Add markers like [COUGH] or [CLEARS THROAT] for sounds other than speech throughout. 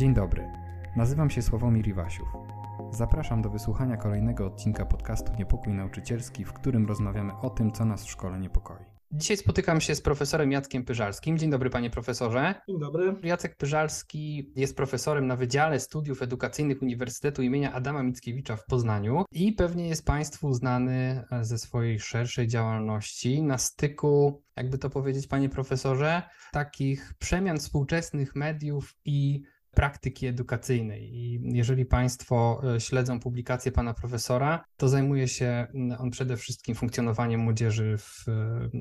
Dzień dobry, nazywam się Sławomir Iwasiów. Zapraszam do wysłuchania kolejnego odcinka podcastu Niepokój Nauczycielski, w którym rozmawiamy o tym, co nas w szkole niepokoi. Dzisiaj spotykam się z profesorem Jackiem Pyżalskim. Dzień dobry, panie profesorze. Dzień dobry. Jacek Pyżalski jest profesorem na Wydziale Studiów Edukacyjnych Uniwersytetu imienia Adama Mickiewicza w Poznaniu i pewnie jest państwu znany ze swojej szerszej działalności na styku, jakby to powiedzieć, panie profesorze, takich przemian współczesnych mediów i praktyki edukacyjnej. I jeżeli Państwo e, śledzą publikacje pana profesora, to zajmuje się on przede wszystkim funkcjonowaniem młodzieży w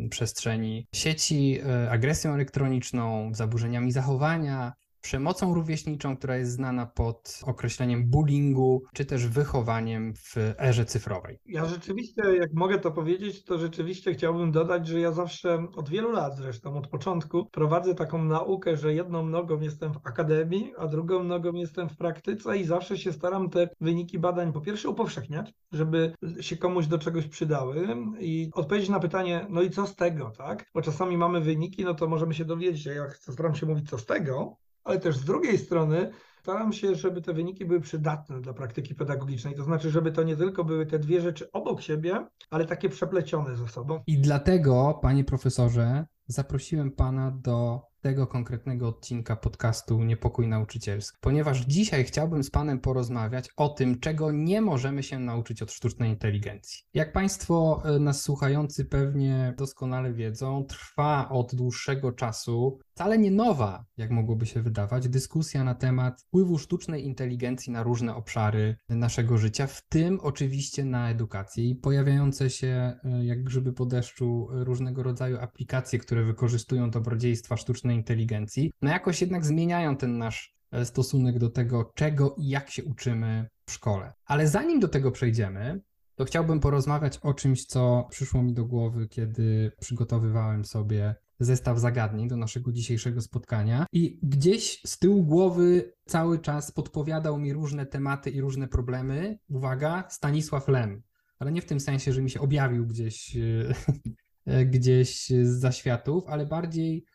przestrzeni sieci, e, agresją elektroniczną, zaburzeniami zachowania, przemocą rówieśniczą, która jest znana pod określeniem bullyingu, czy też wychowaniem w erze cyfrowej. Ja rzeczywiście, jak mogę to powiedzieć, to rzeczywiście chciałbym dodać, że ja zawsze od wielu lat zresztą, od początku prowadzę taką naukę, że jedną nogą jestem w akademii, a drugą nogą jestem w praktyce i zawsze się staram te wyniki badań po pierwsze upowszechniać, żeby się komuś do czegoś przydały i odpowiedzieć na pytanie, no i co z tego, tak? Bo czasami mamy wyniki, no to możemy się dowiedzieć, ja staram się mówić co z tego, ale też z drugiej strony staram się, żeby te wyniki były przydatne dla praktyki pedagogicznej. To znaczy, żeby to nie tylko były te dwie rzeczy obok siebie, ale takie przeplecione ze sobą. I dlatego, panie profesorze, zaprosiłem pana do tego konkretnego odcinka podcastu Niepokój Nauczycielski, ponieważ dzisiaj chciałbym z Panem porozmawiać o tym, czego nie możemy się nauczyć od sztucznej inteligencji. Jak Państwo e, nas słuchający pewnie doskonale wiedzą, trwa od dłuższego czasu wcale nie nowa, jak mogłoby się wydawać, dyskusja na temat wpływu sztucznej inteligencji na różne obszary naszego życia, w tym oczywiście na edukację i pojawiające się e, jak grzyby po deszczu różnego rodzaju aplikacje, które wykorzystują dobrodziejstwa sztucznej sztucznej inteligencji, no jakoś jednak zmieniają ten nasz e, stosunek do tego, czego i jak się uczymy w szkole. Ale zanim do tego przejdziemy, to chciałbym porozmawiać o czymś, co przyszło mi do głowy, kiedy przygotowywałem sobie zestaw zagadnień do naszego dzisiejszego spotkania i gdzieś z tyłu głowy cały czas podpowiadał mi różne tematy i różne problemy. Uwaga, Stanisław Lem. Ale nie w tym sensie, że mi się objawił gdzieś, e, [LAUGHS] gdzieś z zaświatów, ale bardziej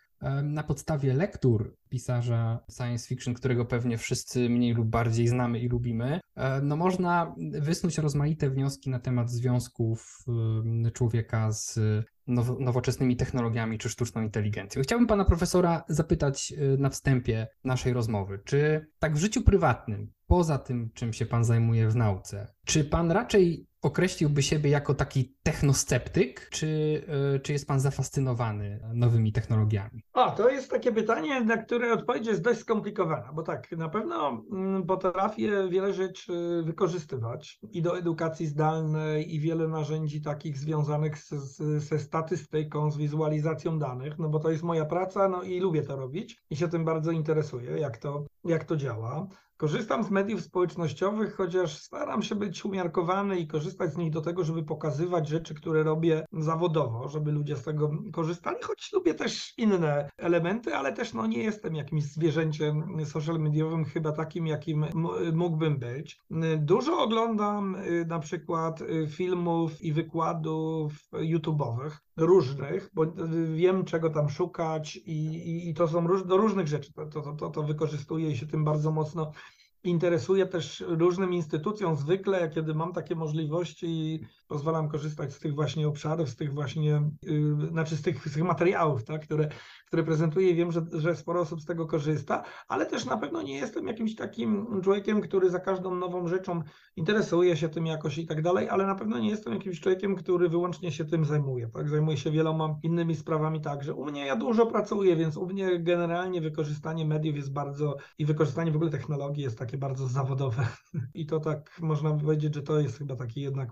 na podstawie lektur pisarza science fiction, którego pewnie wszyscy mniej lub bardziej znamy i lubimy, no można wysnuć rozmaite wnioski na temat związków człowieka z nowoczesnymi technologiami czy sztuczną inteligencją. Chciałbym pana profesora zapytać y, na wstępie naszej rozmowy, czy tak w życiu prywatnym, poza tym, czym się pan zajmuje w nauce, czy pan raczej określiłby siebie jako taki technosceptyk, czy, e, czy jest pan zafascynowany nowymi technologiami? A, to jest takie pytanie, na które odpowiedź jest dość skomplikowana, bo tak, na pewno mm, potrafię wiele rzeczy wykorzystywać i do edukacji zdalnej, i wiele narzędzi takich związanych z, z, ze statystyką, z wizualizacją danych, no bo to jest moja praca, no i lubię to robić i się tym bardzo interesuję, jak to, jak to działa. Korzystam z mediów społecznościowych, chociaż staram się być umiarkowany i korzystać z nich do tego, żeby pokazywać rzeczy, które robię zawodowo, żeby ludzie z tego korzystali, choć lubię też inne elementy, ale też no, nie jestem jakimś zwierzęciem social mediowym, chyba takim, jakim mógłbym być. Dużo oglądam y, na przykład y, filmów i wykładów YouTube'owych różnych, bo wiem, czego tam szukać i, i, i to są róż, do różnych rzeczy. To, to, to, to wykorzystuję i się tym bardzo mocno interesuję też różnym instytucjom zwykle, kiedy mam takie możliwości pozwalam korzystać z tych właśnie obszarów, z tych właśnie, yy, znaczy z tych, z tych materiałów, tak, które, które prezentuję wiem, że, że sporo osób z tego korzysta, ale też na pewno nie jestem jakimś takim człowiekiem, który za każdą nową rzeczą interesuje się tym jakoś i tak dalej, ale na pewno nie jestem jakimś człowiekiem, który wyłącznie się tym zajmuje, tak, zajmuję się wieloma innymi sprawami także. U mnie ja dużo pracuję, więc u mnie generalnie wykorzystanie mediów jest bardzo i wykorzystanie w ogóle technologii jest takie bardzo zawodowe. [LAUGHS] I to tak można powiedzieć, że to jest chyba taki jednak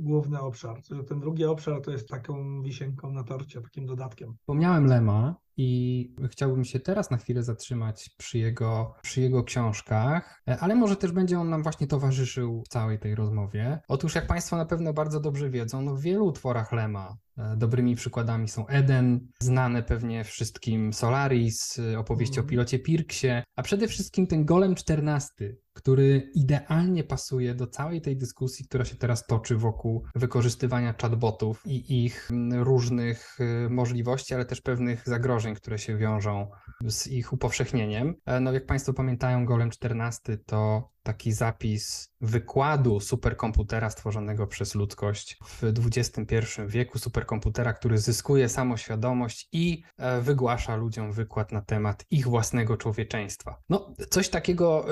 główny obszar. Że ten drugi obszar to jest taką wisienką na torcie, takim dodatkiem. Wspomniałem Lema i chciałbym się teraz na chwilę zatrzymać przy jego, przy jego książkach, ale może też będzie on nam właśnie towarzyszył w całej tej rozmowie. Otóż, jak Państwo na pewno bardzo dobrze wiedzą, no w wielu utworach Lema e, dobrymi przykładami są Eden, znane pewnie wszystkim Solaris, e, opowieści mm. o pilocie Pirksie, a przede wszystkim ten Golem 14, który idealnie pasuje do całej tej dyskusji, która się teraz toczy wokół wykorzystywania chatbotów i ich różnych y, możliwości, ale też pewnych zagrożeń, które się wiążą z ich upowszechnieniem. E, no jak Państwo pamiętają, Golem 14 to taki zapis wykładu superkomputera stworzonego przez ludzkość w XXI wieku, superkomputera, który zyskuje samoświadomość i e, wygłasza ludziom wykład na temat ich własnego człowieczeństwa. No, coś takiego,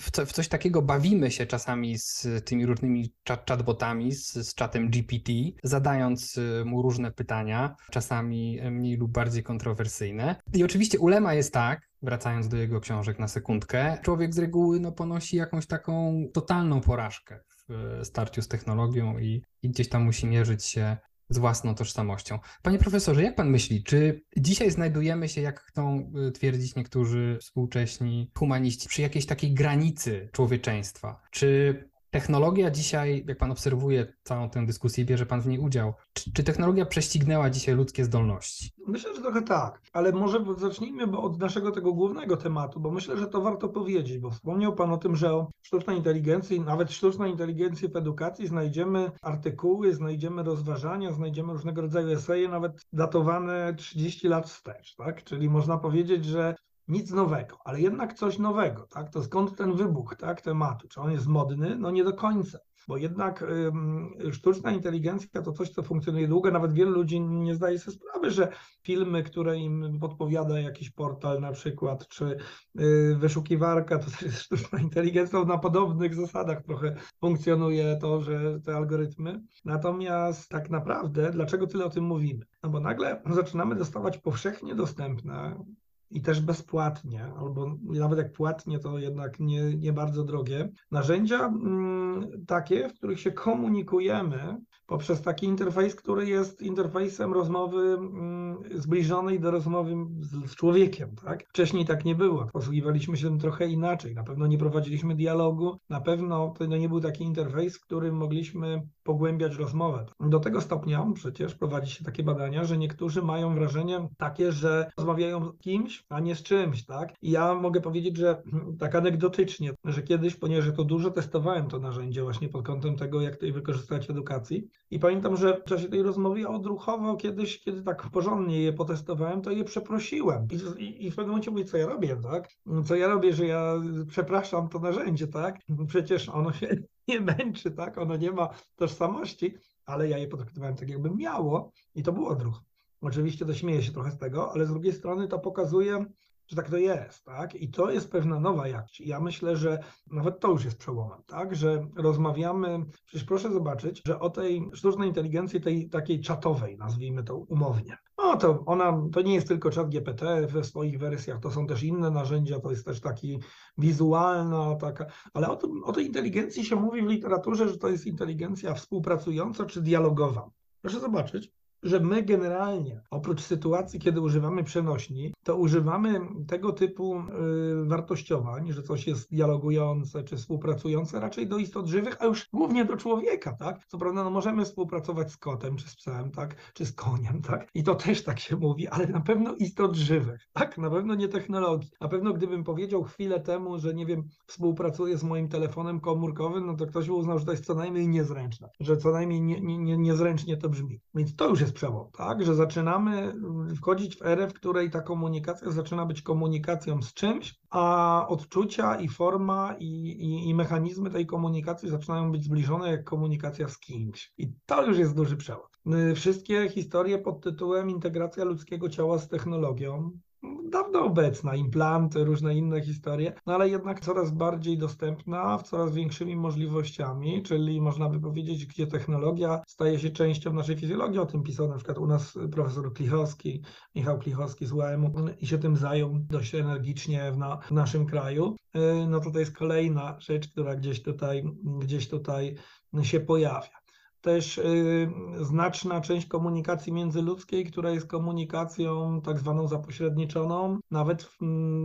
w, co, w coś takiego bawimy się czasami z tymi różnymi chatbotami, z, z czatem GPT, zadając mu różne pytania, czasami mniej lub bardziej kontrowersyjne. I oczywiście ulema jest tak, wracając do jego książek na sekundkę, człowiek z reguły no, ponosi jakąś taką totalną porażkę w e, starciu z technologią i, i gdzieś tam musi mierzyć się z własną tożsamością. Panie profesorze, jak pan myśli, czy dzisiaj znajdujemy się, jak chcą e, twierdzić niektórzy współcześni humaniści, przy jakiejś takiej granicy człowieczeństwa? Czy technologia dzisiaj, jak pan obserwuje całą tę dyskusję, bierze pan w niej udział, czy, czy, technologia prześcignęła dzisiaj ludzkie zdolności? Myślę, że trochę tak, ale może zacznijmy od naszego tego głównego tematu, bo myślę, że to warto powiedzieć, bo wspomniał pan o tym, że sztucznej inteligencji, nawet sztucznej inteligencji w edukacji znajdziemy artykuły, znajdziemy rozważania, znajdziemy różnego rodzaju eseje, nawet datowane 30 lat wstecz, tak? Czyli można powiedzieć, że nic nowego, ale jednak coś nowego, tak? To skąd ten wybuch, tak, tematu? Czy on jest modny? No nie do końca, bo jednak ym, sztuczna inteligencja to coś, co funkcjonuje długo, nawet wielu ludzi nie zdaje sobie sprawy, że filmy, które im podpowiada jakiś portal na przykład, czy y, wyszukiwarka, to też jest sztuczna inteligencja, na podobnych zasadach trochę funkcjonuje to, że te algorytmy. Natomiast tak naprawdę, dlaczego tyle o tym mówimy? No bo nagle zaczynamy dostawać powszechnie dostępne i też bezpłatnie, albo nawet jak płatnie, to jednak nie, nie bardzo drogie, narzędzia mm, takie, w których się komunikujemy poprzez taki interfejs, który jest interfejsem rozmowy mm, zbliżonej do rozmowy z, człowiekiem. Tak? Wcześniej tak nie było. Posługiwaliśmy się tym trochę inaczej. Na pewno nie prowadziliśmy dialogu, na pewno to nie był taki interfejs, w którym mogliśmy pogłębiać rozmowę. Do tego stopnia przecież prowadzi się takie badania, że niektórzy mają wrażenie takie, że rozmawiają z kimś, a nie z czymś, tak? I ja mogę powiedzieć, że [CLEARS THROAT] tak anegdotycznie, że kiedyś, ponieważ to dużo testowałem to narzędzie właśnie pod kątem tego, jak to wykorzystać w edukacji, i pamiętam, że w czasie tej rozmowy ja odruchowo kiedyś, kiedy tak porządnie je potestowałem, to je przeprosiłem. I, i, i w pewnym momencie mówię, co ja robię, tak? Co ja robię, że ja przepraszam to narzędzie, tak? Przecież ono się [LAUGHS] nie męczy, tak? Ono nie ma tożsamości, ale ja je potraktowałem tak, jakby miało i to był odruch. Oczywiście to śmieję się trochę z tego, ale z drugiej strony to pokazuje, że tak to jest, tak? I to jest pewna nowa jakość. Ja myślę, że nawet to już jest przełomem, tak? Że rozmawiamy, przecież proszę zobaczyć, że o tej sztucznej inteligencji, tej takiej czatowej, nazwijmy to umownie. No to ona, to nie jest tylko czat GPT we swoich wersjach, to są też inne narzędzia, to jest też taki wizualna, taka, ale o, tym, o tej inteligencji się mówi w literaturze, że to jest inteligencja współpracująca czy dialogowa. Proszę zobaczyć, że my generalnie, oprócz sytuacji, kiedy używamy przenośni, to używamy tego typu y, wartościowań, że coś jest dialogujące czy współpracujące raczej do istot żywych, a już głównie do człowieka, tak? Co prawda, no możemy współpracować z kotem, czy z psem, tak? Czy z koniem, tak? I to też tak się mówi, ale na pewno istot żywych, tak? Na pewno nie technologii. Na pewno gdybym powiedział chwilę temu, że nie wiem, współpracuję z moim telefonem komórkowym, no to ktoś by uznał, że to jest co najmniej niezręczne, że co najmniej nie, nie, nie, niezręcznie to brzmi. Więc to już jest przełom, tak? Że zaczynamy wchodzić w erę, w której ta komunikacja zaczyna być komunikacją z czymś, a odczucia i forma i, i, i mechanizmy tej komunikacji zaczynają być zbliżone jak komunikacja z kimś. I to już jest duży przełom. Wszystkie historie pod tytułem integracja ludzkiego ciała z technologią dawno obecna, implanty, różne inne historie, no ale jednak coraz bardziej dostępna, w coraz większymi możliwościami, czyli można by powiedzieć, gdzie technologia staje się częścią naszej fizjologii. O tym pisał na przykład u nas profesor Klichowski, Michał Klichowski z UAM i się tym zajął dość energicznie w, na, w naszym kraju. Y, no to to jest kolejna rzecz, która gdzieś tutaj, gdzieś tutaj się pojawia też y, znaczna część komunikacji międzyludzkiej, która jest komunikacją tak zwaną zapośredniczoną. Nawet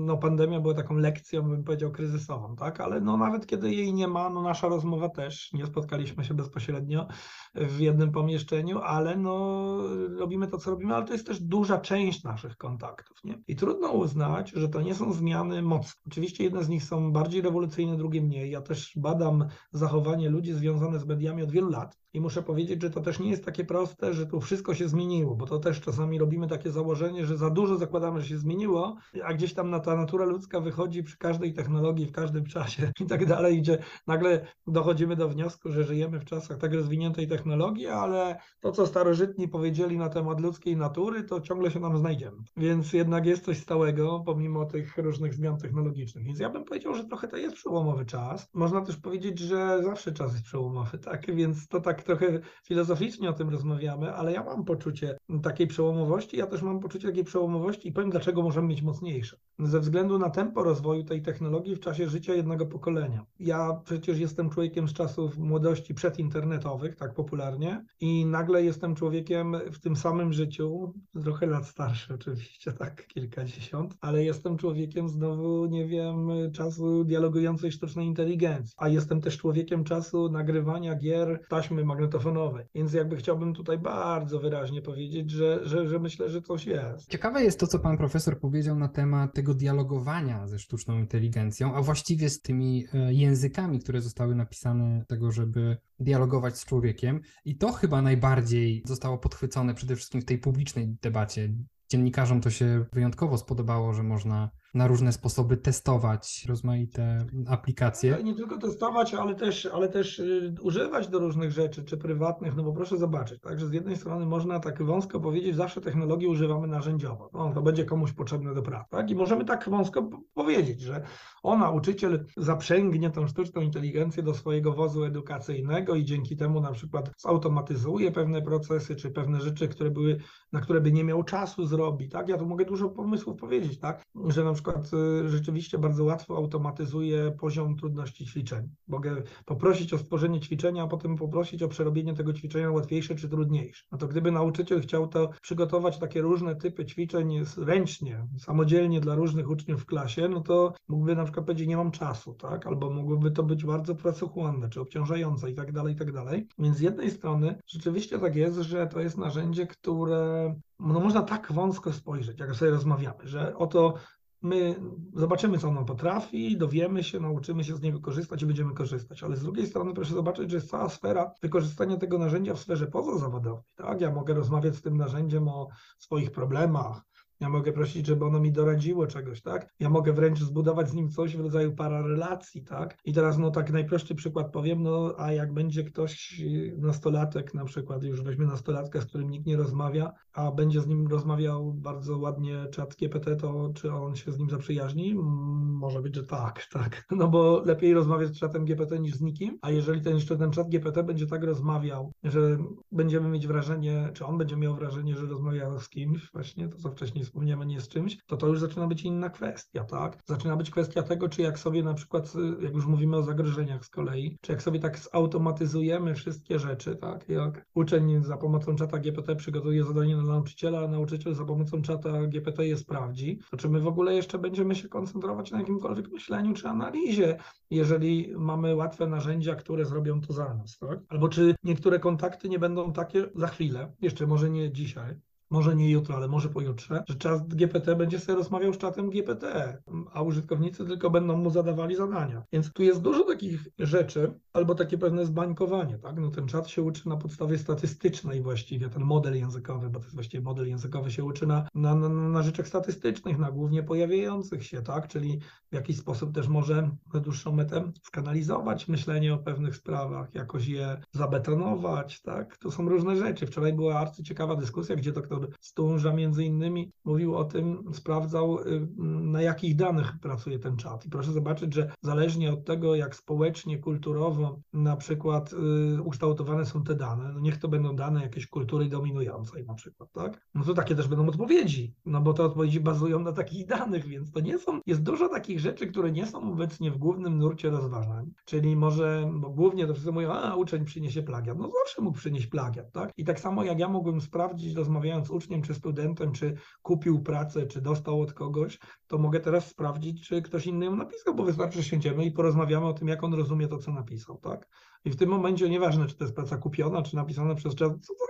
no, pandemia była taką lekcją, bym powiedział, kryzysową, tak? Ale no, nawet kiedy jej nie ma, no, nasza rozmowa też, nie spotkaliśmy się bezpośrednio w jednym pomieszczeniu, ale no, robimy to, co robimy, ale to jest też duża część naszych kontaktów. Nie? I trudno uznać, że to nie są zmiany mocne. Oczywiście jedne z nich są bardziej rewolucyjne, drugie mniej. Ja też badam zachowanie ludzi związane z mediami od wielu lat i muszę muszę powiedzieć, że to też nie jest takie proste, że tu wszystko się zmieniło, bo to też czasami robimy takie założenie, że za dużo zakładamy, że się zmieniło, a gdzieś tam na ta natura ludzka wychodzi przy każdej technologii, w każdym czasie [LAUGHS] i tak dalej, gdzie nagle dochodzimy do wniosku, że żyjemy w czasach tak rozwiniętej technologii, ale to, co starożytni powiedzieli na temat ludzkiej natury, to ciągle się nam znajdziemy. Więc jednak jest coś stałego, pomimo tych różnych zmian technologicznych. Więc ja bym powiedział, że trochę to jest przełomowy czas. Można też powiedzieć, że zawsze czas jest przełomowy, tak? Więc to tak trochę filozoficznie o tym rozmawiamy, ale ja mam poczucie takiej przełomowości, ja też mam poczucie takiej przełomowości i powiem, dlaczego możemy mieć mocniejsze. Ze względu na tempo rozwoju tej technologii w czasie życia jednego pokolenia. Ja przecież jestem człowiekiem z czasów młodości przedinternetowych, tak popularnie, i nagle jestem człowiekiem w tym samym życiu, trochę lat starszy oczywiście, [LAUGHS] tak, kilkadziesiąt, ale jestem człowiekiem znowu, nie wiem, czasu dialogującej sztucznej inteligencji, a jestem też człowiekiem czasu nagrywania gier taśmy magnetofonowej, więc jakby chciałbym tutaj bardzo wyraźnie powiedzieć, że, że, że myślę, że coś jest. Ciekawe jest to, co pan profesor powiedział na temat tego dialogowania ze sztuczną inteligencją, a właściwie z tymi e, językami, które zostały napisane tego, żeby dialogować z człowiekiem. I to chyba najbardziej zostało podchwycone przede wszystkim w tej publicznej debacie. Dziennikarzom to się wyjątkowo spodobało, że można na różne sposoby testować rozmaite aplikacje. Nie tylko testować, ale też, ale też y, używać do różnych rzeczy, czy prywatnych, no bo proszę zobaczyć, tak, że z jednej strony można tak wąsko powiedzieć, zawsze technologię używamy narzędziowo, no, to będzie komuś potrzebne do pracy, tak, i możemy tak wąsko powiedzieć, że o, nauczyciel zaprzęgnie tą sztuczną inteligencję do swojego wozu edukacyjnego i dzięki temu na przykład zautomatyzuje pewne procesy, czy pewne rzeczy, które były, na które by nie miał czasu zrobić, tak, ja tu mogę dużo pomysłów powiedzieć, tak, że na przykład y, rzeczywiście bardzo łatwo automatyzuje poziom trudności ćwiczeń. Mogę poprosić o stworzenie ćwiczenia, a potem poprosić o przerobienie tego ćwiczenia łatwiejsze czy trudniejsze. No to gdyby nauczyciel chciał to przygotować takie różne typy ćwiczeń ręcznie, samodzielnie dla różnych uczniów w klasie, no to mógłby na przykład powiedzieć, nie mam czasu, tak? Albo mogłoby to być bardzo pracochłonne, czy obciążające i tak dalej, i tak dalej. Więc z jednej strony rzeczywiście tak jest, że to jest narzędzie, które no można tak wąsko spojrzeć, jak sobie rozmawiamy, że oto my zobaczymy, co ono potrafi, dowiemy się, nauczymy się z niego korzystać i będziemy korzystać. Ale z drugiej strony proszę zobaczyć, że jest cała sfera wykorzystania tego narzędzia w sferze pozazawodowej. Tak? Ja mogę rozmawiać z tym narzędziem o swoich problemach, ja mogę prosić, żeby ono mi doradziło czegoś, tak? Ja mogę wręcz zbudować z nim coś w rodzaju pararelacji, tak? I teraz, no tak najprostszy przykład powiem, no a jak będzie ktoś, nastolatek na przykład, już weźmie nastolatkę, z którym nikt nie rozmawia, a będzie z nim rozmawiał bardzo ładnie czat GPT, to czy on się z nim zaprzyjaźni? Może być, że tak, [LAUGHS] tak. No bo lepiej rozmawiać z czatem GPT niż z nikim, a jeżeli ten jeszcze ten czat GPT będzie tak rozmawiał, że będziemy mieć wrażenie, czy on będzie miał wrażenie, że rozmawia z kimś, właśnie to, co wcześniej wspomniałem, nie z czymś, to to już zaczyna być inna kwestia, tak? Zaczyna być kwestia tego, czy jak sobie na przykład, jak już mówimy o zagrożeniach z kolei, czy jak sobie tak zautomatyzujemy wszystkie rzeczy, tak? Jak uczeń za pomocą czata GPT przygotuje zadanie dla nauczyciela, a nauczyciel za pomocą czata GPT je sprawdzi, to czy my w ogóle jeszcze będziemy się koncentrować na jakimkolwiek myśleniu czy analizie, jeżeli mamy łatwe narzędzia, które zrobią to za nas, tak? Albo czy niektóre kontakty nie będą takie za chwilę, jeszcze może nie dzisiaj, może nie jutro, ale może pojutrze, że czat GPT będzie sobie rozmawiał z czatem GPT, a użytkownicy tylko będą mu zadawali zadania. Więc tu jest dużo takich rzeczy, albo takie pewne zbańkowanie, tak? No ten czat się uczy na podstawie statystycznej właściwie, ten model językowy, bo to jest właściwie model językowy się uczy na, na, na, na rzeczach statystycznych, na głównie pojawiających się, tak? Czyli w jakiś sposób też może na dłuższą metę skanalizować myślenie o pewnych sprawach, jakoś je zabetonować, tak? To są różne rzeczy. Wczoraj była arcyciekawa dyskusja, gdzie doktor Stąża między innymi mówił o tym, sprawdzał y, na jakich danych pracuje ten czat. I proszę zobaczyć, że zależnie od tego, jak społecznie, kulturowo na przykład y, ukształtowane są te dane, no niech to będą dane jakiejś kultury dominującej na przykład, tak? No to takie też będą odpowiedzi, no bo te odpowiedzi bazują na takich danych, więc to nie są, jest dużo takich rzeczy, które nie są obecnie w głównym nurcie rozważań, czyli może, bo głównie to wszyscy mówią, a uczeń przyniesie plagiat, no zawsze mógł przynieść plagiat, tak? I tak samo jak ja mógłbym sprawdzić, rozmawiając z uczniem czy studentem, czy kupił pracę, czy dostał od kogoś, to mogę teraz sprawdzić, czy ktoś inny ją napisał, bo wystarczy, że siędziemy i porozmawiamy o tym, jak on rozumie to, co napisał, tak? I w tym momencie nieważne, czy to jest praca kupiona, czy napisana przez czas, co to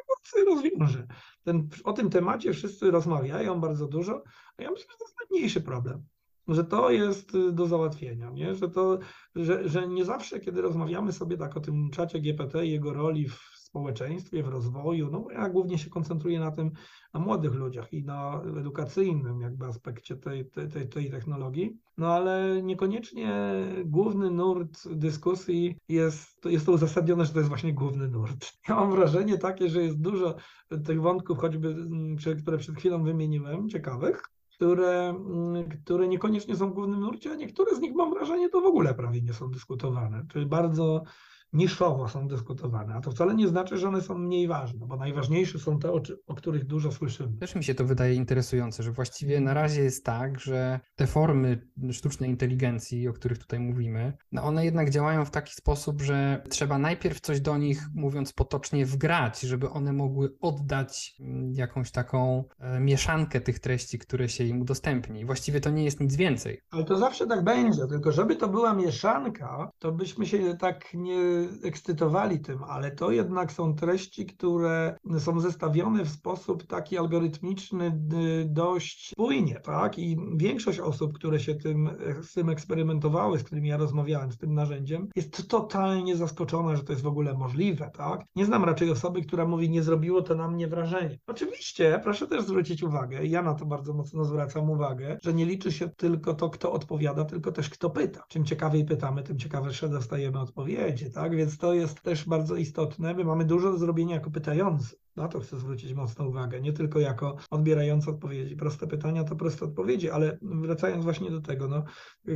rozwiąże. Ten, o tym temacie wszyscy rozmawiają bardzo dużo, a ja myślę, że to jest najmniejszy problem że to jest do załatwienia, nie? Że, to, że, że nie zawsze, kiedy rozmawiamy sobie tak o tym czacie GPT i jego roli w społeczeństwie, w rozwoju. No ja głównie się koncentruję na tym, na młodych ludziach i na edukacyjnym jakby aspekcie tej, tej, tej technologii. No ale niekoniecznie główny nurt dyskusji jest, jest to uzasadnione, że to jest właśnie główny nurt. [LAUGHS] Ja mam wrażenie takie, że jest dużo tych wątków, choćby, mm, które przed chwilą wymieniłem, ciekawych, które, mm, które niekoniecznie są w głównym nurcie, a niektóre z nich mam wrażenie to w ogóle prawie nie są dyskutowane. Czyli bardzo niszowo są dyskutowane, a to wcale nie znaczy, że one są mniej ważne, bo najważniejsze są te, o, o, których dużo słyszymy. Też mi się to wydaje interesujące, że właściwie na razie jest tak, że te formy sztucznej inteligencji, o których tutaj mówimy, no one jednak działają w taki sposób, że trzeba najpierw coś do nich, mówiąc potocznie, wgrać, żeby one mogły oddać mm, jakąś taką e, mieszankę tych treści, które się im udostępni. Właściwie to nie jest nic więcej. Ale to zawsze tak będzie, tylko żeby to była mieszanka, to byśmy się tak nie ekscytowali tym, ale to jednak są treści, które są zestawione w sposób taki algorytmiczny dość spójnie, tak? I większość osób, które się tym, z tym eksperymentowały, z którymi ja rozmawiałem, z tym narzędziem, jest totalnie zaskoczona, że to jest w ogóle możliwe, tak? Nie znam raczej osoby, która mówi, nie zrobiło to na mnie wrażenie. Oczywiście, proszę też zwrócić uwagę, ja na to bardzo mocno zwracam uwagę, że nie liczy się tylko to, kto odpowiada, tylko też kto pyta. Czym ciekawiej pytamy, tym ciekawsze dostajemy odpowiedzi, tak? Tak? Więc to jest też bardzo istotne. My mamy dużo do zrobienia jako pytający. Na to chcę zwrócić mocną uwagę, nie tylko jako odbierający odpowiedzi. Proste pytania to proste odpowiedzi, ale wracając właśnie do tego, no,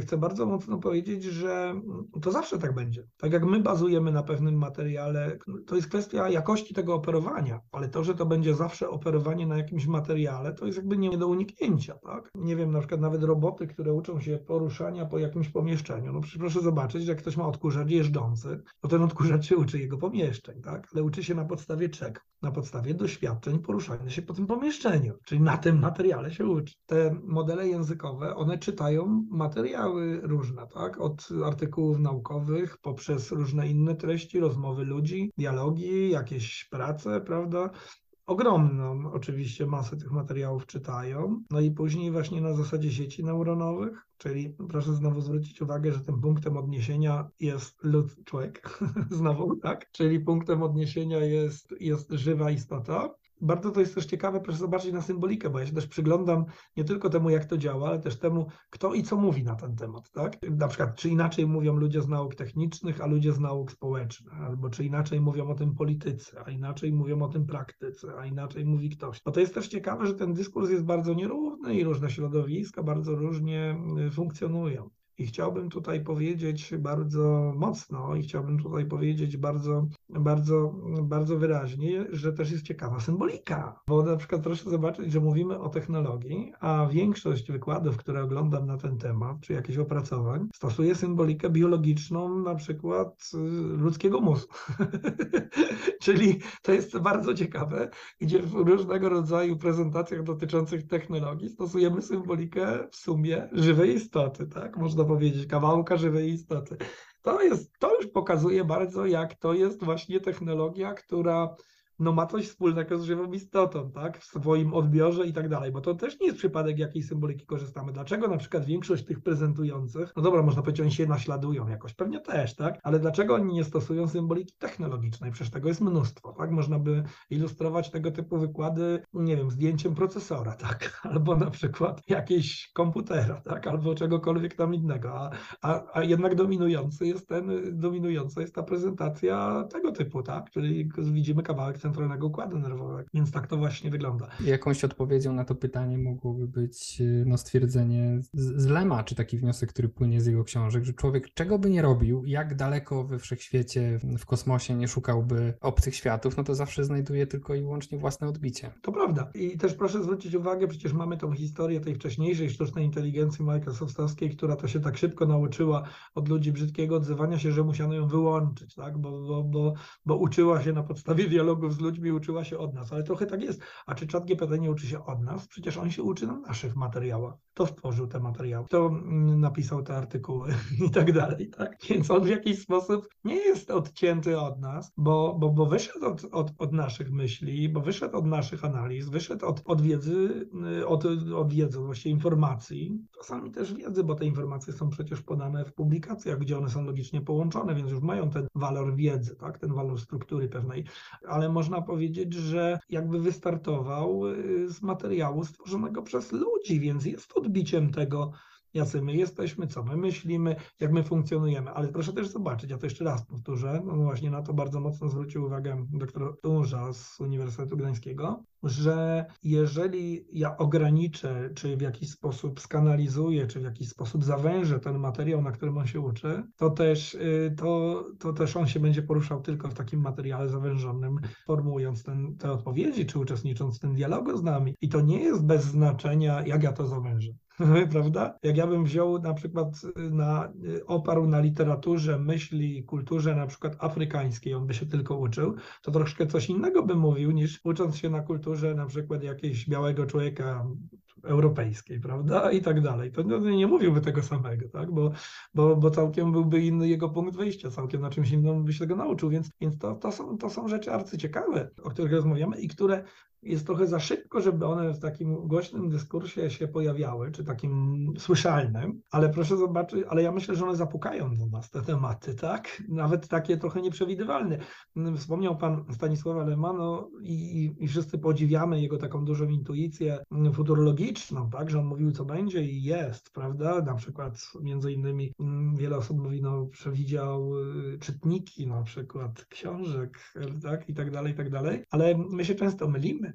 chcę bardzo mocno powiedzieć, że to zawsze tak będzie. Tak jak my bazujemy na pewnym materiale, to jest kwestia jakości tego operowania, ale to, że to będzie zawsze operowanie na jakimś materiale, to jest jakby nie do uniknięcia, tak? Nie wiem, na przykład nawet roboty, które uczą się poruszania po jakimś pomieszczeniu, no proszę zobaczyć, że jak ktoś ma odkurzacz jeżdżący, to ten odkurzacz się uczy jego pomieszczeń, tak? Ale uczy się na podstawie czego? Na podstawie podstawie doświadczeń poruszania się po tym pomieszczeniu, czyli na tym materiale się uczy. Te modele językowe, one czytają materiały różne, tak? Od artykułów naukowych poprzez różne inne treści, rozmowy ludzi, dialogi, jakieś prace, prawda? Ogromną oczywiście masę tych materiałów czytają, no i później właśnie na zasadzie sieci neuronowych, czyli proszę znowu zwrócić uwagę, że tym punktem odniesienia jest lud, człowiek, [LAUGHS] znowu, tak? Czyli punktem odniesienia jest, jest żywa istota, bardzo to jest też ciekawe, proszę zobaczyć na symbolikę, bo ja się też przyglądam nie tylko temu, jak to działa, ale też temu, kto i co mówi na ten temat, tak? Na przykład, czy inaczej mówią ludzie z nauk technicznych, a ludzie z nauk społecznych, albo czy inaczej mówią o tym politycy, a inaczej mówią o tym praktyce, a inaczej mówi ktoś. Bo to jest też ciekawe, że ten dyskurs jest bardzo nierówny i różne środowiska bardzo różnie y, funkcjonują. I chciałbym tutaj powiedzieć bardzo mocno i chciałbym tutaj powiedzieć bardzo, bardzo, bardzo wyraźnie, że też jest ciekawa symbolika. Bo na przykład proszę zobaczyć, że mówimy o technologii, a większość wykładów, które oglądam na ten temat, czy jakichś opracowań, stosuje symbolikę biologiczną na przykład y, ludzkiego mózgu. [LAUGHS] Czyli to jest bardzo ciekawe, gdzie w różnego rodzaju prezentacjach dotyczących technologii stosujemy symbolikę w sumie żywej istoty, tak? Można powiedzieć, kawałka żywej istoty. To, jest, to już pokazuje bardzo, jak to jest właśnie technologia, która no ma coś wspólnego z żywą istotą, tak? W swoim odbiorze i tak dalej, bo to też nie jest przypadek, jakiej symboliki korzystamy. Dlaczego na przykład większość tych prezentujących, no dobra, można powiedzieć, oni się naśladują jakoś, pewnie też, tak? Ale dlaczego oni nie stosują symboliki technologicznej? Przecież tego jest mnóstwo, tak? Można by ilustrować tego typu wykłady, nie wiem, zdjęciem procesora, [LAUGHS] tak? Albo na przykład jakieś komputera, tak? Albo czegokolwiek tam innego, a, a, a jednak dominujący jest ten, dominująca jest ta prezentacja tego typu, tak? Czyli widzimy kawałek centralnego układu nerwowego. Więc tak to właśnie wygląda. Jakąś odpowiedzią na to pytanie mogłoby być y, no, stwierdzenie z Lema, czy taki wniosek, który płynie z jego książek, że człowiek czego by nie robił, jak daleko we wszechświecie, w kosmosie nie szukałby obcych światów, no to zawsze znajduje tylko i wyłącznie własne odbicie. To prawda. I też proszę zwrócić uwagę, przecież mamy tą historię tej wcześniejszej sztucznej inteligencji Microsoftowskiej, która to się tak szybko nauczyła od ludzi brzydkiego odzywania się, że musiano ją wyłączyć, tak? bo, bo, bo, bo uczyła się na podstawie dialogów z ludźmi, uczyła się od nas, ale trochę tak jest. A czy czat GPT nie uczy się od nas? Przecież on się uczy na naszych materiałach. Kto stworzył te materiały? Kto mm, napisał te artykuły [LAUGHS] i tak dalej, tak? Więc on w jakiś sposób nie jest odcięty od nas, bo, bo, bo wyszedł od, od, od naszych myśli, bo wyszedł od naszych analiz, wyszedł od, od wiedzy, y, od, od wiedzy, właściwie informacji, czasami też wiedzy, bo te informacje są przecież podane w publikacjach, gdzie one są logicznie połączone, więc już mają ten walor wiedzy, tak? ten walor struktury pewnej, ale można powiedzieć, że jakby wystartował y, z materiału stworzonego przez ludzi, więc jest odbiciem tego, jacy my jesteśmy, co my myślimy, jak my funkcjonujemy. Ale proszę też zobaczyć, ja to jeszcze raz powtórzę, no właśnie na to bardzo mocno zwrócił uwagę doktor Tunża z Uniwersytetu Gdańskiego, że jeżeli ja ograniczę, czy w jakiś sposób skanalizuję, czy w jakiś sposób zawężę ten materiał, na którym on się uczy, to też, y, to, to też on się będzie poruszał tylko w takim materiale zawężonym, formułując ten, te odpowiedzi, czy uczestnicząc w tym dialogu z nami. I to nie jest bez znaczenia, jak ja to zawężę. [LAUGHS] prawda? Jak ja bym wziął na przykład y, na, y, oparł na literaturze, myśli, kulturze na przykład afrykańskiej, on by się tylko uczył, to troszkę coś innego by mówił niż ucząc się na kulturze na przykład jakiegoś białego człowieka europejskiej, prawda? I tak dalej. To nie mówiłby tego samego, tak? Bo, bo, bo całkiem byłby inny jego punkt wyjścia, całkiem na czymś innym by się tego nauczył, więc, więc to, to, są, to są rzeczy arcyciekawe, o których rozmawiamy i które jest trochę za szybko, żeby one w takim głośnym dyskursie się pojawiały, czy takim słyszalnym, ale proszę zobaczyć, ale ja myślę, że one zapukają do nas te tematy, tak? Nawet takie trochę nieprzewidywalne. Wspomniał pan Stanisława Lemano i, i wszyscy podziwiamy jego taką dużą intuicję futurologiczną, tak? Że on mówił, co będzie i jest, prawda? Na przykład między innymi mm, wiele osób mówi, no przewidział y, czytniki na przykład książek, tak? I tak dalej, i tak dalej, ale my się często mylimy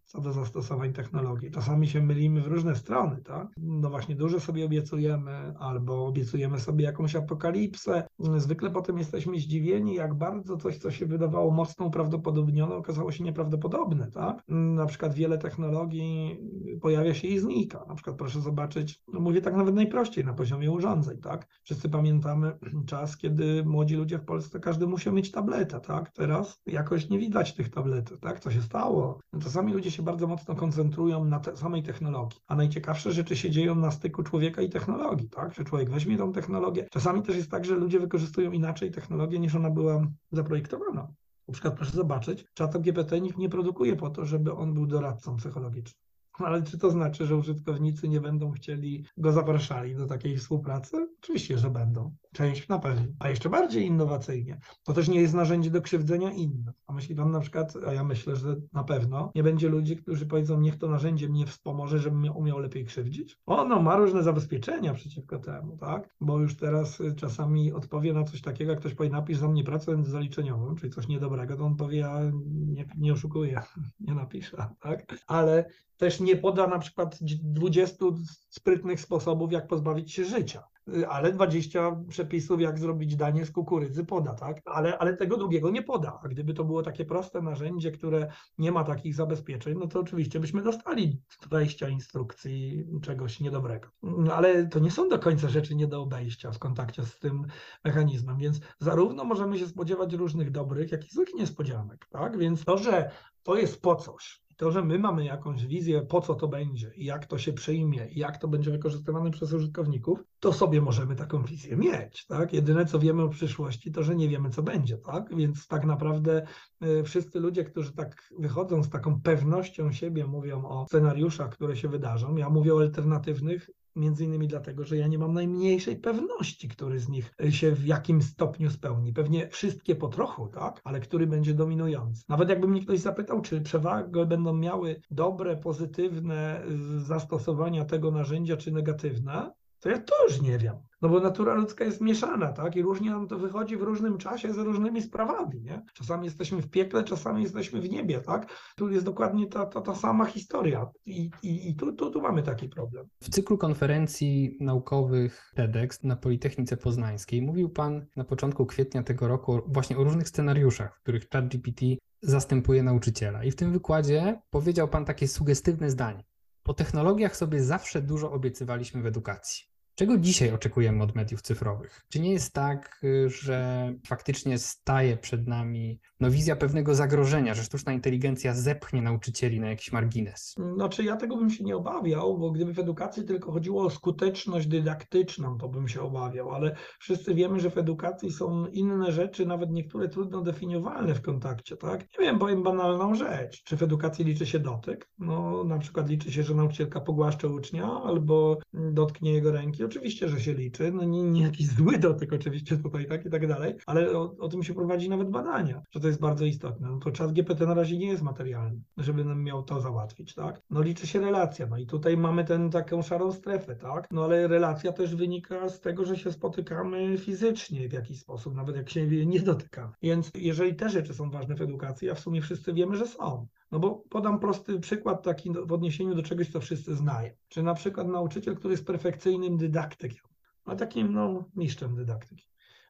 co do zastosowań technologii. Czasami się mylimy w różne strony, tak? No właśnie, dużo sobie obiecujemy, albo obiecujemy sobie jakąś apokalipsę. Zwykle potem jesteśmy zdziwieni, jak bardzo coś, co się wydawało mocno uprawdopodobnione, okazało się nieprawdopodobne, tak? Na przykład wiele technologii pojawia się i znika. Na przykład proszę zobaczyć, no mówię tak nawet najprościej, na poziomie urządzeń, tak? Wszyscy pamiętamy [CLEARS THROAT] czas, kiedy młodzi ludzie w Polsce, każdy musiał mieć tabletę, tak? Teraz jakoś nie widać tych tabletów, tak? Co się stało? Czasami ludzie się bardzo mocno koncentrują na te samej technologii, a najciekawsze rzeczy się dzieją na styku człowieka i technologii, tak? Że człowiek weźmie tą technologię. Czasami też jest tak, że ludzie wykorzystują inaczej technologię niż ona była zaprojektowana. Na przykład proszę zobaczyć, czat GPT nikt nie produkuje po to, żeby on był doradcą psychologicznym. Ale czy to znaczy, że użytkownicy nie będą chcieli go zapraszali do takiej współpracy? Oczywiście, że będą. Część na pewno. A jeszcze bardziej innowacyjnie. To też nie jest narzędzie do krzywdzenia innych. A myśli pan na przykład, a ja myślę, że na pewno nie będzie ludzi, którzy powiedzą, niech to narzędzie mnie wspomoże, żebym umiał lepiej krzywdzić. Ono ma różne zabezpieczenia przeciwko temu, tak? Bo już teraz y, czasami odpowie na coś takiego, jak ktoś powie, napisz za mnie pracę zaliczeniową, czyli coś niedobrego, to on powie, ja nie, nie oszukuję, [LAUGHS] nie napiszę, tak? Ale też nie poda na przykład 20 sprytnych sposobów, jak pozbawić się życia. Ale 20 przepisów, jak zrobić danie z kukurydzy poda, tak? Ale, ale tego drugiego nie poda. A gdyby to było takie proste narzędzie, które nie ma takich zabezpieczeń, no to oczywiście byśmy dostali 20 instrukcji czegoś niedobrego. No, ale to nie są do końca rzeczy nie do obejścia w kontakcie z tym mechanizmem, więc zarówno możemy się spodziewać różnych dobrych, jak i złych niespodzianek, tak? Więc to, że to jest po coś, to, że my mamy jakąś wizję, po co to będzie jak to się przyjmie jak to będzie wykorzystywane przez użytkowników, to sobie możemy taką wizję mieć. Tak? Jedyne, co wiemy o przyszłości, to, że nie wiemy, co będzie. Tak? Więc tak naprawdę y, wszyscy ludzie, którzy tak wychodzą z taką pewnością siebie, mówią o scenariuszach, które się wydarzą. Ja mówię o alternatywnych, Między innymi dlatego, że ja nie mam najmniejszej pewności, który z nich się w jakim stopniu spełni. Pewnie wszystkie po trochu, tak? Ale który będzie dominujący. Nawet jakby mnie ktoś zapytał, czy przewagę będą miały dobre, pozytywne zastosowania tego narzędzia, czy negatywne, to ja też nie wiem. No bo natura ludzka jest mieszana, tak? I różnie nam to wychodzi w różnym czasie z różnymi sprawami, nie? Czasami jesteśmy w piekle, czasami jesteśmy w niebie, tak? Tu jest dokładnie ta, ta, ta sama historia i, i, i tu, tu, tu mamy taki problem. W cyklu konferencji naukowych TEDx na Politechnice Poznańskiej mówił Pan na początku kwietnia tego roku właśnie o różnych scenariuszach, w których ChatGPT zastępuje nauczyciela. I w tym wykładzie powiedział Pan takie sugestywne zdanie. Po technologiach sobie zawsze dużo obiecywaliśmy w edukacji. Czego dzisiaj oczekujemy od mediów cyfrowych? Czy nie jest tak, y, że faktycznie staje przed nami no, wizja pewnego zagrożenia, że sztuczna inteligencja zepchnie nauczycieli na jakiś margines? Znaczy, ja tego bym się nie obawiał, bo gdyby w edukacji tylko chodziło o skuteczność dydaktyczną, to bym się obawiał, ale wszyscy wiemy, że w edukacji są inne rzeczy, nawet niektóre trudno definiowalne w kontakcie, tak? Nie wiem, powiem banalną rzecz. Czy w edukacji liczy się dotyk? No, na przykład liczy się, że nauczycielka pogłaszcze ucznia albo dotknie jego ręki oczywiście, że się liczy, no nie, nie jakiś zły dotyk oczywiście tutaj, tak i tak dalej, ale o, o, tym się prowadzi nawet badania, że to jest bardzo istotne. No to czas GPT na razie nie jest materialny, żeby nam miał to załatwić, tak? No liczy się relacja, no i tutaj mamy tę taką szarą strefę, tak? No ale relacja też wynika z tego, że się spotykamy fizycznie w jakiś sposób, nawet jak się nie dotykamy. Więc jeżeli te rzeczy są ważne w edukacji, a w sumie wszyscy wiemy, że są, no bo podam prosty przykład taki w odniesieniu do czegoś, co wszyscy znają. Czy na przykład nauczyciel, który jest perfekcyjnym dydaktykiem, a takim no, mistrzem dydaktyki,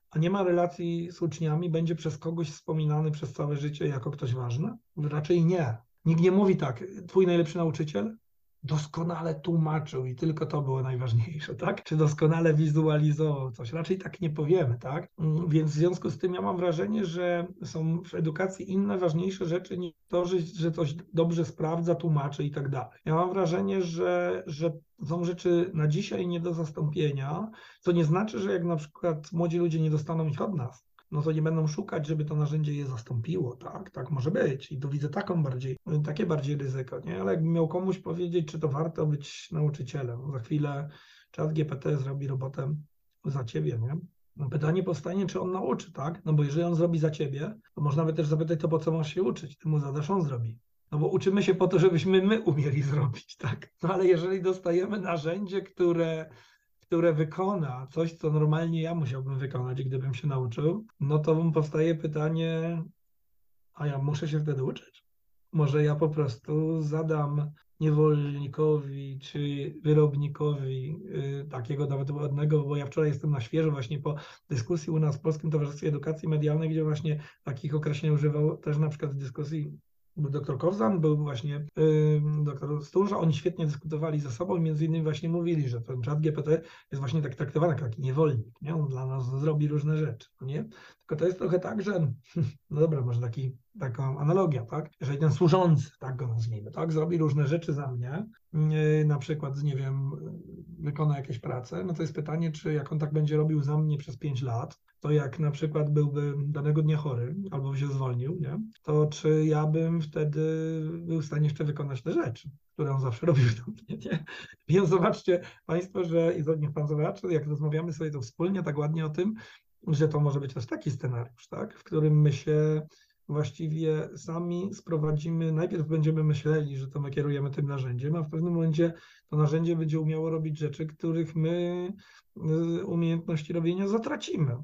a nie ma relacji z uczniami, będzie przez kogoś wspominany przez całe życie jako ktoś ważny? Raczej nie. Nikt nie mówi tak, twój najlepszy nauczyciel? Doskonale tłumaczył i tylko to było najważniejsze, tak? Czy doskonale wizualizował coś? Raczej tak nie powiemy, tak? Mm, więc w związku z tym ja mam wrażenie, że są w edukacji inne ważniejsze rzeczy niż to, że, coś dobrze sprawdza, tłumaczy i tak dalej. Ja mam wrażenie, że, że są rzeczy na dzisiaj nie do zastąpienia, co nie znaczy, że jak na przykład młodzi ludzie nie dostaną ich od nas, no to nie będą szukać, żeby to narzędzie je zastąpiło, tak? Tak może być. I tu widzę taką bardziej, takie bardziej ryzyko, nie? Ale jakbym miał komuś powiedzieć, czy to warto być nauczycielem, za chwilę czat GPT zrobi robotę za ciebie, nie? No pytanie powstanie, czy on nauczy, tak? No bo jeżeli on zrobi za ciebie, to można by też zapytać, to po co masz się uczyć? Ty mu zadasz, on zrobi. No bo uczymy się po to, żebyśmy my umieli [LAUGHS] zrobić, tak? No ale jeżeli dostajemy narzędzie, które które wykona coś, co normalnie ja musiałbym wykonać, gdybym się nauczył, no to powstaje pytanie, a ja muszę się wtedy uczyć? Może ja po prostu zadam niewolnikowi czy wyrobinnikowi y, takiego nawet ładnego, bo ja wczoraj jestem na świeżo właśnie po dyskusji u nas w Polskim Towarzystwie Edukacji Medialnej, gdzie właśnie takich określeń używał też na przykład w dyskusji był doktor Kowzan, był właśnie yy, doktor Sturza, oni świetnie dyskutowali ze sobą i między innymi właśnie mówili, że ten czat GPT jest właśnie tak traktowany jak taki niewolnik, nie? On dla nas zrobi różne rzeczy, no nie? Tylko to jest trochę tak, że, [LAUGHS] no dobra, może taki, taką analogia, tak? Jeżeli ten służący, tak go nazwijmy, tak, zrobi różne rzeczy za mnie, yy, na przykład, nie wiem, wykona jakieś prace, no to jest pytanie, czy jak on tak będzie robił za mnie przez 5 lat, to jak na przykład byłby danego dnia chory albo się zwolnił, nie? to czy ja bym wtedy był w stanie jeszcze wykonać te rzeczy, które on zawsze robił do mnie. Nie? Więc zobaczcie Państwo, że i niech Pan zobaczy, jak rozmawiamy sobie to wspólnie tak ładnie o tym, że to może być też taki scenariusz, tak? w którym my się właściwie sami sprowadzimy, najpierw będziemy myśleli, że to my kierujemy tym narzędziem, a w pewnym momencie to narzędzie będzie umiało robić rzeczy, których my y, umiejętności robienia zatracimy.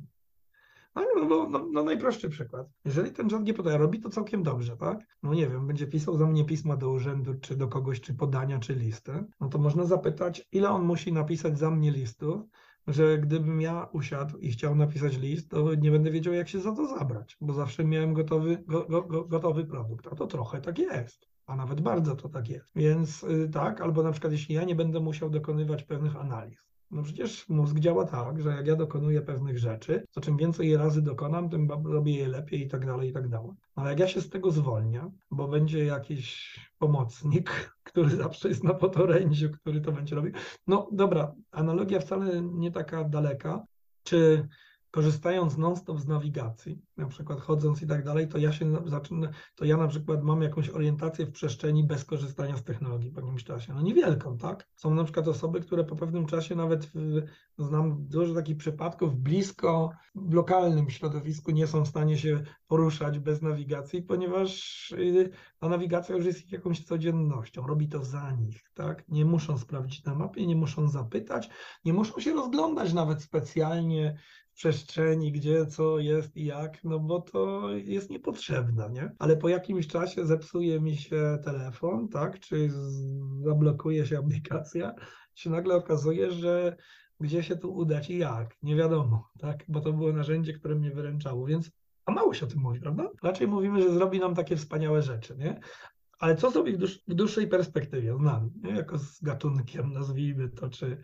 No, no, no, no, najprostszy przykład. Jeżeli ten chat GPT robi to całkiem dobrze, tak? No nie wiem, będzie pisał za mnie pisma do urzędu, czy do kogoś, czy podania, czy listy, no to można zapytać, ile on musi napisać za mnie listów, że gdybym ja usiadł i chciał napisać list, to nie będę wiedział, jak się za to zabrać, bo zawsze miałem gotowy, go, go, gotowy produkt, a to trochę tak jest. A nawet bardzo to tak jest. Więc y, tak, albo na przykład jeśli ja nie będę musiał dokonywać pewnych analiz, no przecież mózg działa tak, że jak ja dokonuję pewnych rzeczy, to czym więcej je razy dokonam, tym robię je lepiej i tak dalej, i tak dalej. No ale jak ja się z tego zwolnię, bo będzie jakiś pomocnik, [LAUGHS] który zawsze jest na podorędziu, który to będzie robił. No dobra, analogia wcale nie taka daleka. Czy korzystając non-stop z nawigacji, na przykład chodząc i tak dalej, to ja się zaczynam, to ja na przykład mam jakąś orientację w przestrzeni bez korzystania z technologii po jakimś czasie. No niewielką, tak? Są na przykład osoby, które po pewnym czasie nawet w, znam dużo takich przypadków blisko w lokalnym środowisku nie są w stanie się poruszać bez nawigacji, ponieważ y, ta nawigacja już jest jakąś codziennością, robi to za nich, tak? Nie muszą sprawdzić na mapie, nie muszą zapytać, nie muszą się rozglądać nawet specjalnie przestrzeni, gdzie co jest i jak, no bo to jest niepotrzebne, nie? Ale po jakimś czasie zepsuje mi się telefon, tak? Czy zablokuje się aplikacja, się nagle okazuje, że gdzie się tu udać i jak, nie wiadomo, tak? Bo to było narzędzie, które mnie wyręczało, więc a mało się o tym mówi, prawda? Raczej mówimy, że zrobi nam takie wspaniałe rzeczy, nie? Ale co zrobi w, dłuż, w dłuższej perspektywie z nami, nie? jako z gatunkiem, nazwijmy to, czy,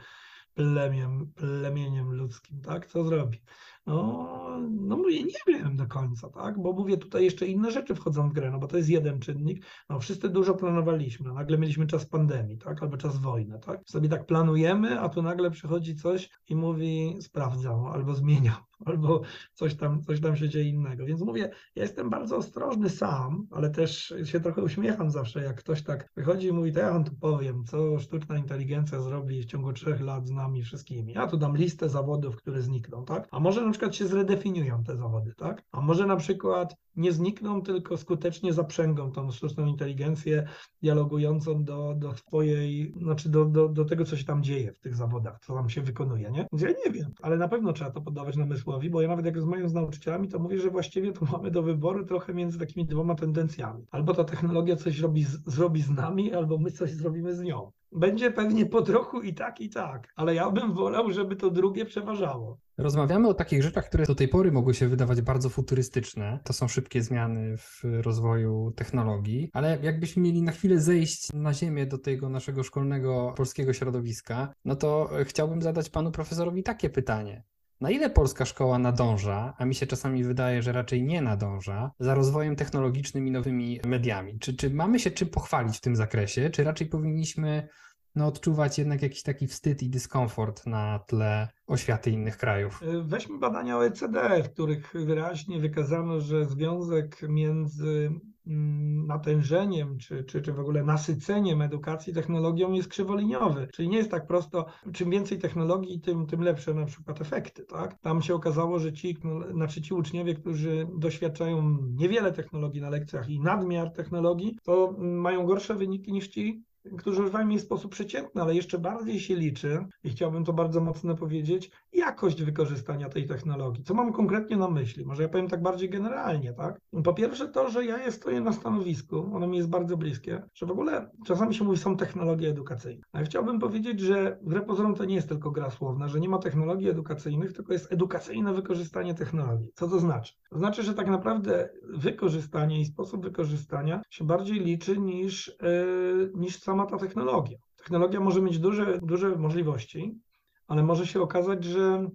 plemiem, plemieniem ludzkim, tak? Co zrobi? No, no mówię, nie wiem do końca, tak? Bo mówię, tutaj jeszcze inne rzeczy wchodzą w grę, no bo to jest jeden czynnik. No, wszyscy dużo planowaliśmy, nagle mieliśmy czas pandemii, tak? Albo czas wojny, tak? Sobie tak planujemy, a tu nagle przychodzi coś i mówi, sprawdzam, albo zmieniam, [LAUGHS] albo coś tam, coś tam się dzieje innego. Więc mówię, ja jestem bardzo ostrożny sam, ale też się trochę uśmiecham zawsze, jak ktoś tak wychodzi i mówi, to ja wam tu powiem, co sztuczna inteligencja zrobi w ciągu trzech lat z nami wszystkimi. Ja tu dam listę zawodów, które znikną, tak? A może przykład się zredefiniują te zawody, tak? A może na przykład nie znikną, tylko skutecznie zaprzęgą tą sztuczną inteligencję dialogującą do, do swojej, znaczy do, do, do tego, co się tam dzieje w tych zawodach, co tam się wykonuje, nie? Ja nie wiem, ale na pewno trzeba to poddawać namysłowi, bo ja nawet jak rozmawiam z nauczycielami, to mówię, że właściwie tu [LAUGHS] mamy do wyboru trochę między takimi dwoma tendencjami. Albo ta technologia coś robi, zrobi z nami, albo my coś zrobimy z nią. Będzie pewnie po trochu i tak, i tak, ale ja bym wolał, żeby to drugie przeważało. Rozmawiamy o takich rzeczach, które do tej pory mogły się wydawać bardzo futurystyczne. To są szybkie zmiany w rozwoju technologii, ale jakbyśmy mieli na chwilę zejść na ziemię do tego naszego szkolnego polskiego środowiska, no to chciałbym zadać panu profesorowi takie pytanie. Na ile polska szkoła nadąża, a mi się czasami wydaje, że raczej nie nadąża, za rozwojem technologicznym i nowymi mediami? Czy, czy mamy się czym pochwalić w tym zakresie, czy raczej powinniśmy no, odczuwać jednak jakiś taki wstyd i dyskomfort na tle oświaty innych krajów. Weźmy badania OECD, w których wyraźnie wykazano, że związek między mm, natężeniem czy, czy, czy w ogóle nasyceniem edukacji technologią jest krzywoliniowy. Czyli nie jest tak prosto, czym więcej technologii, tym, tym lepsze na przykład efekty. Tak? Tam się okazało, że ci, znaczy ci uczniowie, którzy doświadczają niewiele technologii na lekcjach i nadmiar technologii, to mają gorsze wyniki niż ci, którzy używają jej w sposób przeciętny, ale jeszcze bardziej się liczy, i chciałbym to bardzo mocno powiedzieć, jakość wykorzystania tej technologii. Co mam konkretnie na myśli? Może ja powiem tak bardziej generalnie, tak? Po pierwsze to, że ja stoję na stanowisku, ono mi jest bardzo bliskie, że w ogóle czasami się mówi, są technologie edukacyjne. Ale chciałbym powiedzieć, że wbrew pozorom to nie jest tylko gra słowna, że nie ma technologii edukacyjnych, tylko jest edukacyjne wykorzystanie technologii. Co to znaczy? To znaczy, że tak naprawdę wykorzystanie i sposób wykorzystania się bardziej liczy niż, yy, niż sama ta technologia. Technologia może mieć duże, duże możliwości, ale może się okazać, że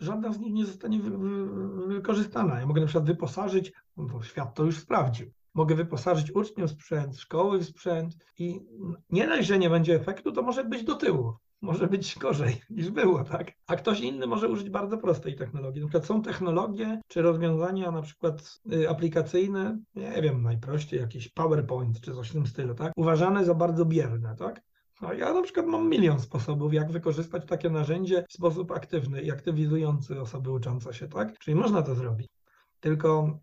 żadna z nich nie zostanie wy, wy, wykorzystana. Ja mogę na przykład wyposażyć, bo świat to już sprawdził, mogę wyposażyć uczniów w sprzęt, szkoły w sprzęt i nie dość, że nie będzie efektu, to może być do tyłu. Może być gorzej [LAUGHS] niż było, tak? A ktoś inny może użyć bardzo prostej technologii. Na przykład są technologie czy rozwiązania na przykład y, aplikacyjne, nie wiem, najprościej jakiś PowerPoint czy coś w tym stylu, tak? Uważane za bardzo bierne, tak? No ja na przykład mam milion sposobów, jak wykorzystać takie narzędzie w sposób aktywny i aktywizujący osoby uczące się, tak? Czyli można to zrobić. Tylko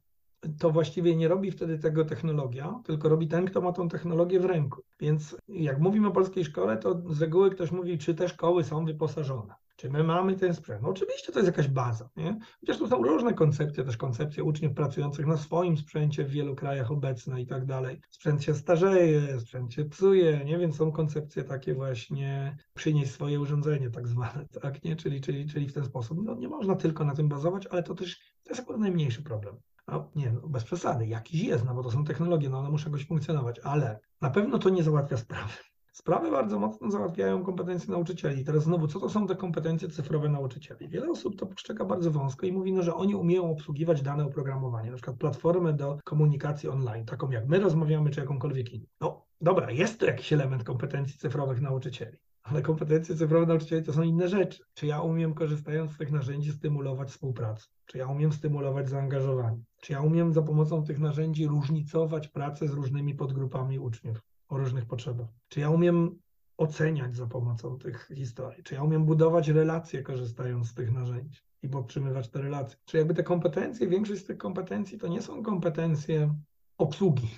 to właściwie nie robi wtedy tego technologia, tylko robi ten, kto ma tą technologię w ręku. Więc jak mówimy o polskiej szkole, to z reguły ktoś mówi, czy te szkoły są wyposażone. Czy my mamy ten sprzęt? No oczywiście to jest jakaś baza, nie? Chociaż tu są różne koncepcje, też koncepcje uczniów pracujących na swoim sprzęcie w wielu krajach obecne i tak dalej. Sprzęt się starzeje, sprzęt się psuje, nie? Więc są koncepcje takie właśnie przynieść swoje urządzenie tak zwane, tak, nie? Czyli, czyli, czyli w ten sposób. No nie można tylko na tym bazować, ale to też to jest akurat najmniejszy problem. No, nie, no, bez przesady, jakiś jest, no bo to są technologie, no one muszą jakoś funkcjonować, ale na pewno to nie załatwia sprawy. [LAUGHS] Sprawy bardzo mocno załatwiają kompetencje nauczycieli. Teraz znowu, co to są te kompetencje cyfrowe nauczycieli? Wiele osób to postrzega bardzo wąsko i mówi, no, że oni umieją obsługiwać dane oprogramowanie, na przykład platformę do komunikacji online, taką jak my rozmawiamy, czy jakąkolwiek inną. No dobra, jest to jakiś element kompetencji cyfrowych nauczycieli. Ale kompetencje cyfrowe nauczycieli to są inne rzeczy. Czy ja umiem, korzystając z tych narzędzi, stymulować współpracę? Czy ja umiem stymulować zaangażowanie? Czy ja umiem za pomocą tych narzędzi różnicować pracę z różnymi podgrupami uczniów o różnych potrzebach? Czy ja umiem oceniać za pomocą tych historii? Czy ja umiem budować relacje, korzystając z tych narzędzi? i podtrzymywać te relacje. Czy jakby te kompetencje, większość z tych kompetencji to nie są kompetencje obsługi,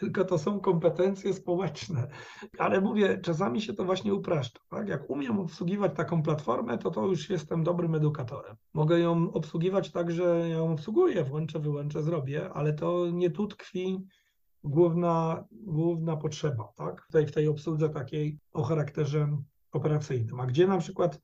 tylko to są kompetencje społeczne. Ale mówię, czasami się to właśnie upraszcza. Tak? Jak umiem obsługiwać taką platformę, to to już jestem dobrym edukatorem. Mogę ją obsługiwać tak, że ją obsługuję, włączę, wyłączę, zrobię, ale to nie tu tkwi główna, główna potrzeba, tak? Tutaj w tej obsłudze takiej o charakterze operacyjnym. A gdzie na przykład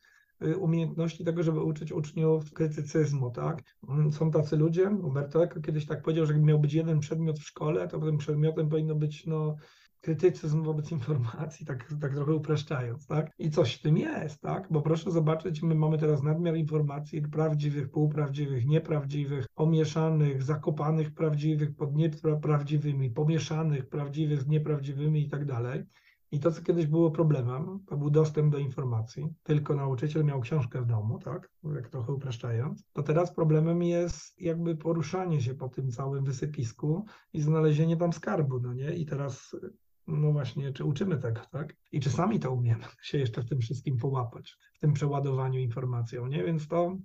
umiejętności tego, żeby uczyć uczniów krytycyzmu, tak? Mm, są tacy ludzie, Umberto Eco kiedyś tak powiedział, że miał być jeden przedmiot w szkole, to tym przedmiotem powinno być no, krytycyzm wobec informacji, tak, tak trochę upraszczając, tak? I coś w tym jest, tak? Bo proszę zobaczyć, my mamy teraz nadmiar informacji prawdziwych, półprawdziwych, nieprawdziwych, pomieszanych, zakopanych prawdziwych pod nieprawdziwymi, pomieszanych prawdziwych z nieprawdziwymi i tak dalej. I to, co kiedyś było problemem, to był dostęp do informacji. Tylko nauczyciel miał książkę w domu, tak? Jak trochę upraszczając. To teraz problemem jest jakby poruszanie się po tym całym wysypisku i znalezienie tam skarbu, no nie? I teraz no właśnie, czy uczymy tego, tak? I czy sami to umiemy [LAUGHS] się jeszcze w tym wszystkim połapać, w tym przeładowaniu informacją, nie? Więc to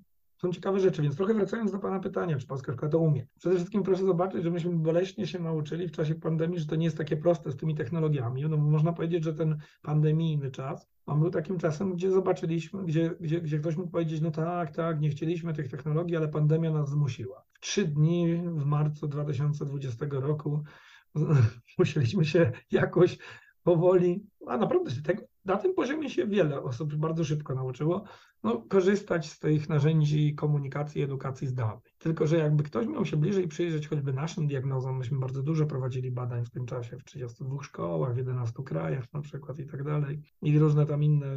są ciekawe rzeczy. Więc trochę wracając do Pana pytania, czy polska szkoła to umie. Przede wszystkim proszę zobaczyć, że myśmy boleśnie się nauczyli w czasie pandemii, że to nie jest takie proste z tymi technologiami. No, można powiedzieć, że ten pandemijny czas on był takim czasem, gdzie zobaczyliśmy, gdzie, gdzie, gdzie ktoś mógł powiedzieć, no tak, tak, nie chcieliśmy tych technologii, ale pandemia nas zmusiła. W trzy dni w marcu 2020 roku [LAUGHS] musieliśmy się jakoś powoli, a naprawdę tego, na tym poziomie się wiele osób bardzo szybko nauczyło, no, korzystać z tych narzędzi komunikacji i edukacji zdalnej. Tylko, że jakby ktoś miał się bliżej przyjrzeć choćby naszym diagnozom, myśmy bardzo dużo prowadzili badań w tym czasie, w 32 szkołach, w 11 krajach na przykład i tak dalej, i różne tam inne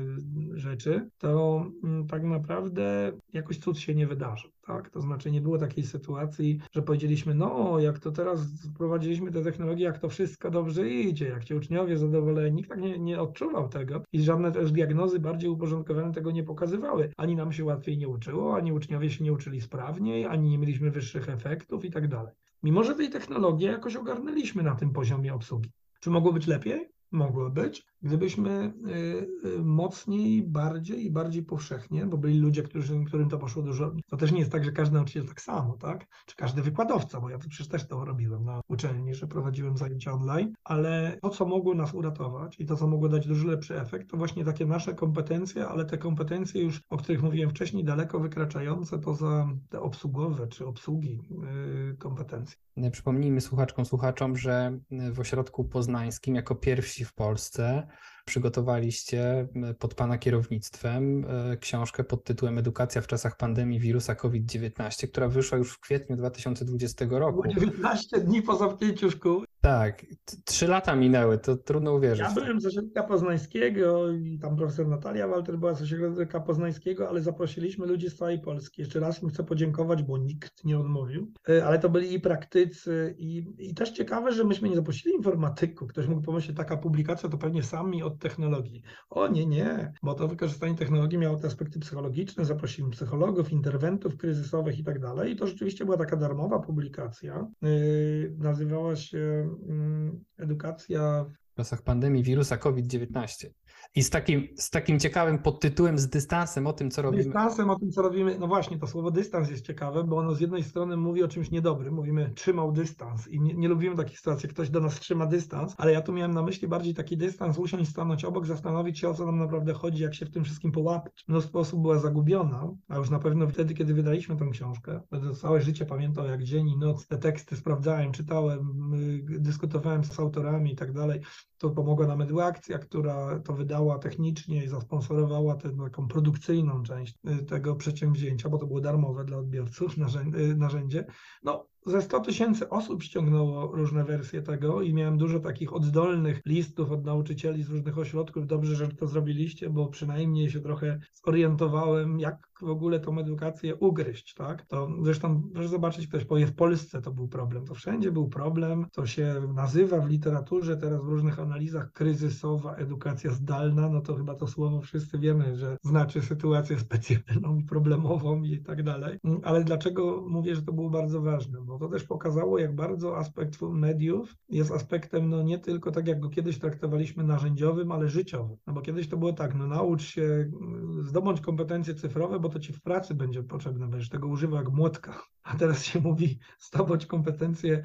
rzeczy, to mm, tak naprawdę jakoś cud się nie wydarzył. Tak? To znaczy nie było takiej sytuacji, że powiedzieliśmy, no jak to teraz wprowadziliśmy te technologie, jak to wszystko dobrze idzie, jak ci uczniowie zadowoleni. Nikt tak nie, nie odczuwał tego i żadne też diagnozy bardziej uporządkowane tego nie pokazywały. Ani nam się łatwiej nie uczyło, ani uczniowie się nie uczyli sprawniej, ani nie mieliśmy wyższych efektów i tak dalej. Mimo, że tej technologii jakoś ogarnęliśmy na tym poziomie obsługi. Czy mogło być lepiej? Mogło być, gdybyśmy y, y, mocniej, bardziej i bardziej powszechnie, bo byli ludzie, którzy, którym to poszło dużo. To też nie jest tak, że każdy nauczyciel tak samo, tak? Czy każdy wykładowca, bo ja przecież też to robiłem na uczelni, że prowadziłem zajęcia online, ale to, co mogło nas uratować i to, co mogło dać dużo lepszy efekt, to właśnie takie nasze kompetencje, ale te kompetencje już, o których mówiłem wcześniej, daleko wykraczające poza te obsługowe czy obsługi yy, kompetencje. Przypomnijmy słuchaczkom, słuchaczom, że w ośrodku poznańskim jako pierwsi w Polsce przygotowaliście pod Pana kierownictwem e, książkę pod tytułem Edukacja w czasach pandemii wirusa COVID-19, która wyszła już w kwietniu 2020 roku. 19 dni po zamknięciu szkół. Tak, trzy lata minęły, to trudno uwierzyć. Ja byłem z ośrodka poznańskiego i tam profesor Natalia Walter była z ośrodka poznańskiego, ale zaprosiliśmy ludzi z całej Polski. Jeszcze raz im chcę podziękować, bo nikt nie odmówił, e, ale to byli i praktycy i, i też ciekawe, że myśmy nie zaprosili informatyków. Ktoś mógł pomyśleć, taka publikacja to pewnie sami od technologii. O nie, nie, bo to wykorzystanie technologii miało te aspekty psychologiczne, zaprosiliśmy psychologów, interwentów kryzysowych i tak dalej. I to rzeczywiście była taka darmowa publikacja. Yy, nazywała się edukacja w czasach pandemii wirusa COVID-19. I z takim, z takim ciekawym podtytułem, z dystansem o tym, co robimy. Dystansem o tym, co robimy. No właśnie, to słowo dystans jest ciekawe, bo ono z jednej strony mówi o czymś niedobrym. Mówimy, trzymał dystans. I nie, nie lubimy takich sytuacji, ktoś do nas trzyma dystans, ale ja tu miałem na myśli bardziej taki dystans, usiąść, stanąć obok, zastanowić się, o co nam naprawdę chodzi, jak się w tym wszystkim połapać. Mnóstwo osób była zagubiona, a już na pewno wtedy, kiedy wydaliśmy tę książkę, będę całe życie pamiętał, jak dzień i noc te teksty sprawdzałem, czytałem, y, dyskutowałem z autorami i tak dalej. To pomogła nam Eduakcja, która to wydała technicznie i zasponsorowała tę taką produkcyjną część y, tego przedsięwzięcia, bo to było darmowe dla odbiorców y, narzędzie. No, ze 100 tysięcy osób ściągnęło różne wersje tego i miałem dużo takich oddolnych listów od nauczycieli z różnych ośrodków. Dobrze, że to zrobiliście, bo przynajmniej się trochę zorientowałem, jak w ogóle tą edukację ugryźć, tak? To zresztą proszę zobaczyć, ktoś powie, w Polsce to był problem. To wszędzie był problem. To się nazywa w literaturze, teraz w różnych analizach kryzysowa edukacja zdalna. No to chyba to słowo wszyscy wiemy, że znaczy sytuację specjalną problemową i tak dalej. Ale dlaczego mówię, że to było bardzo ważne? Bo to też pokazało, jak bardzo aspekt mediów jest aspektem no nie tylko tak, jak go kiedyś traktowaliśmy narzędziowym, ale życiowym. No bo kiedyś to było tak, no naucz się, zdobądź kompetencje cyfrowe, bo to ci w pracy będzie potrzebne, będziesz tego używał jak młotka. A teraz się mówi, zdobądź kompetencje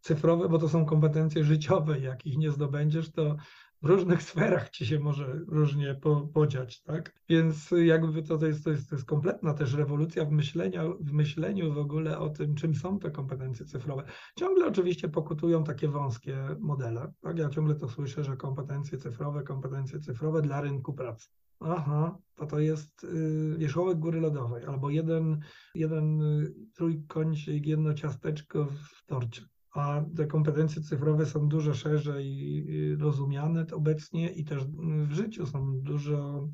cyfrowe, bo to są kompetencje życiowe, jakich nie zdobędziesz, to w różnych [LAUGHS] sferach ci się może różnie po, podziać, tak? Więc jakby to, to, jest, to, jest, to jest kompletna też rewolucja w myśleniu, w myśleniu w ogóle o tym, czym są te kompetencje cyfrowe. Ciągle oczywiście pokutują takie wąskie modele, tak? Ja ciągle to słyszę, że kompetencje cyfrowe, kompetencje cyfrowe dla rynku pracy. Aha, to to jest y, wierzchołek góry lodowej, albo jeden, jeden y, trójkącik, jedno ciasteczko w torcie a te kompetencje cyfrowe są dużo szerzej rozumiane obecnie i też w życiu są dużo,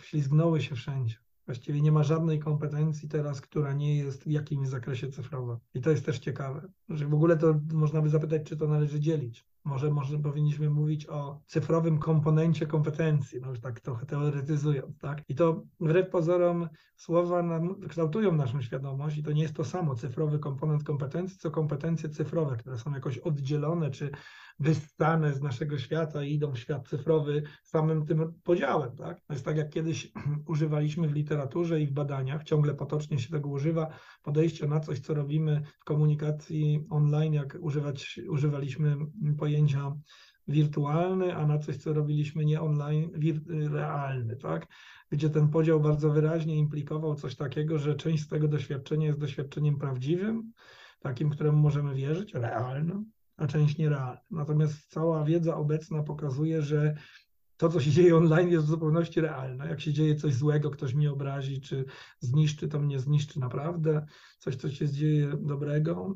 ślizgnęły się wszędzie. Właściwie nie ma żadnej kompetencji teraz, która nie jest w jakimś zakresie cyfrowa. I to jest też ciekawe, że w ogóle to można by zapytać, czy to należy dzielić. Może, może powinniśmy mówić o cyfrowym komponencie kompetencji, no już tak trochę teoretyzując, tak? I to wbrew pozorom słowa nam, kształtują naszą świadomość i to nie jest to samo cyfrowy komponent kompetencji, co kompetencje cyfrowe, które są jakoś oddzielone czy wystane z naszego świata i idą w świat cyfrowy samym tym podziałem. Tak? To jest tak, jak kiedyś [CLEARS THROAT] używaliśmy w literaturze i w badaniach, ciągle potocznie się tego używa, podejście na coś, co robimy w komunikacji online, jak używać, używaliśmy pojęcia wirtualny, a na coś, co robiliśmy nie online, realny, tak? Gdzie ten podział bardzo wyraźnie implikował coś takiego, że część z tego doświadczenia jest doświadczeniem prawdziwym, takim, któremu możemy wierzyć, realnym, a część nierealna. Natomiast cała wiedza obecna pokazuje, że to, co się dzieje online, jest w zupełności realne. Jak się dzieje coś złego, ktoś mnie obrazi, czy zniszczy, to mnie zniszczy naprawdę. Coś, co się dzieje dobrego,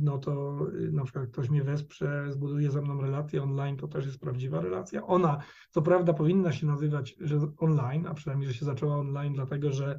no to y, na przykład ktoś mnie wesprze, zbuduje ze mną relację online, to też jest prawdziwa relacja. Ona, co prawda, powinna się nazywać że online, a przynajmniej, że się zaczęła online, dlatego że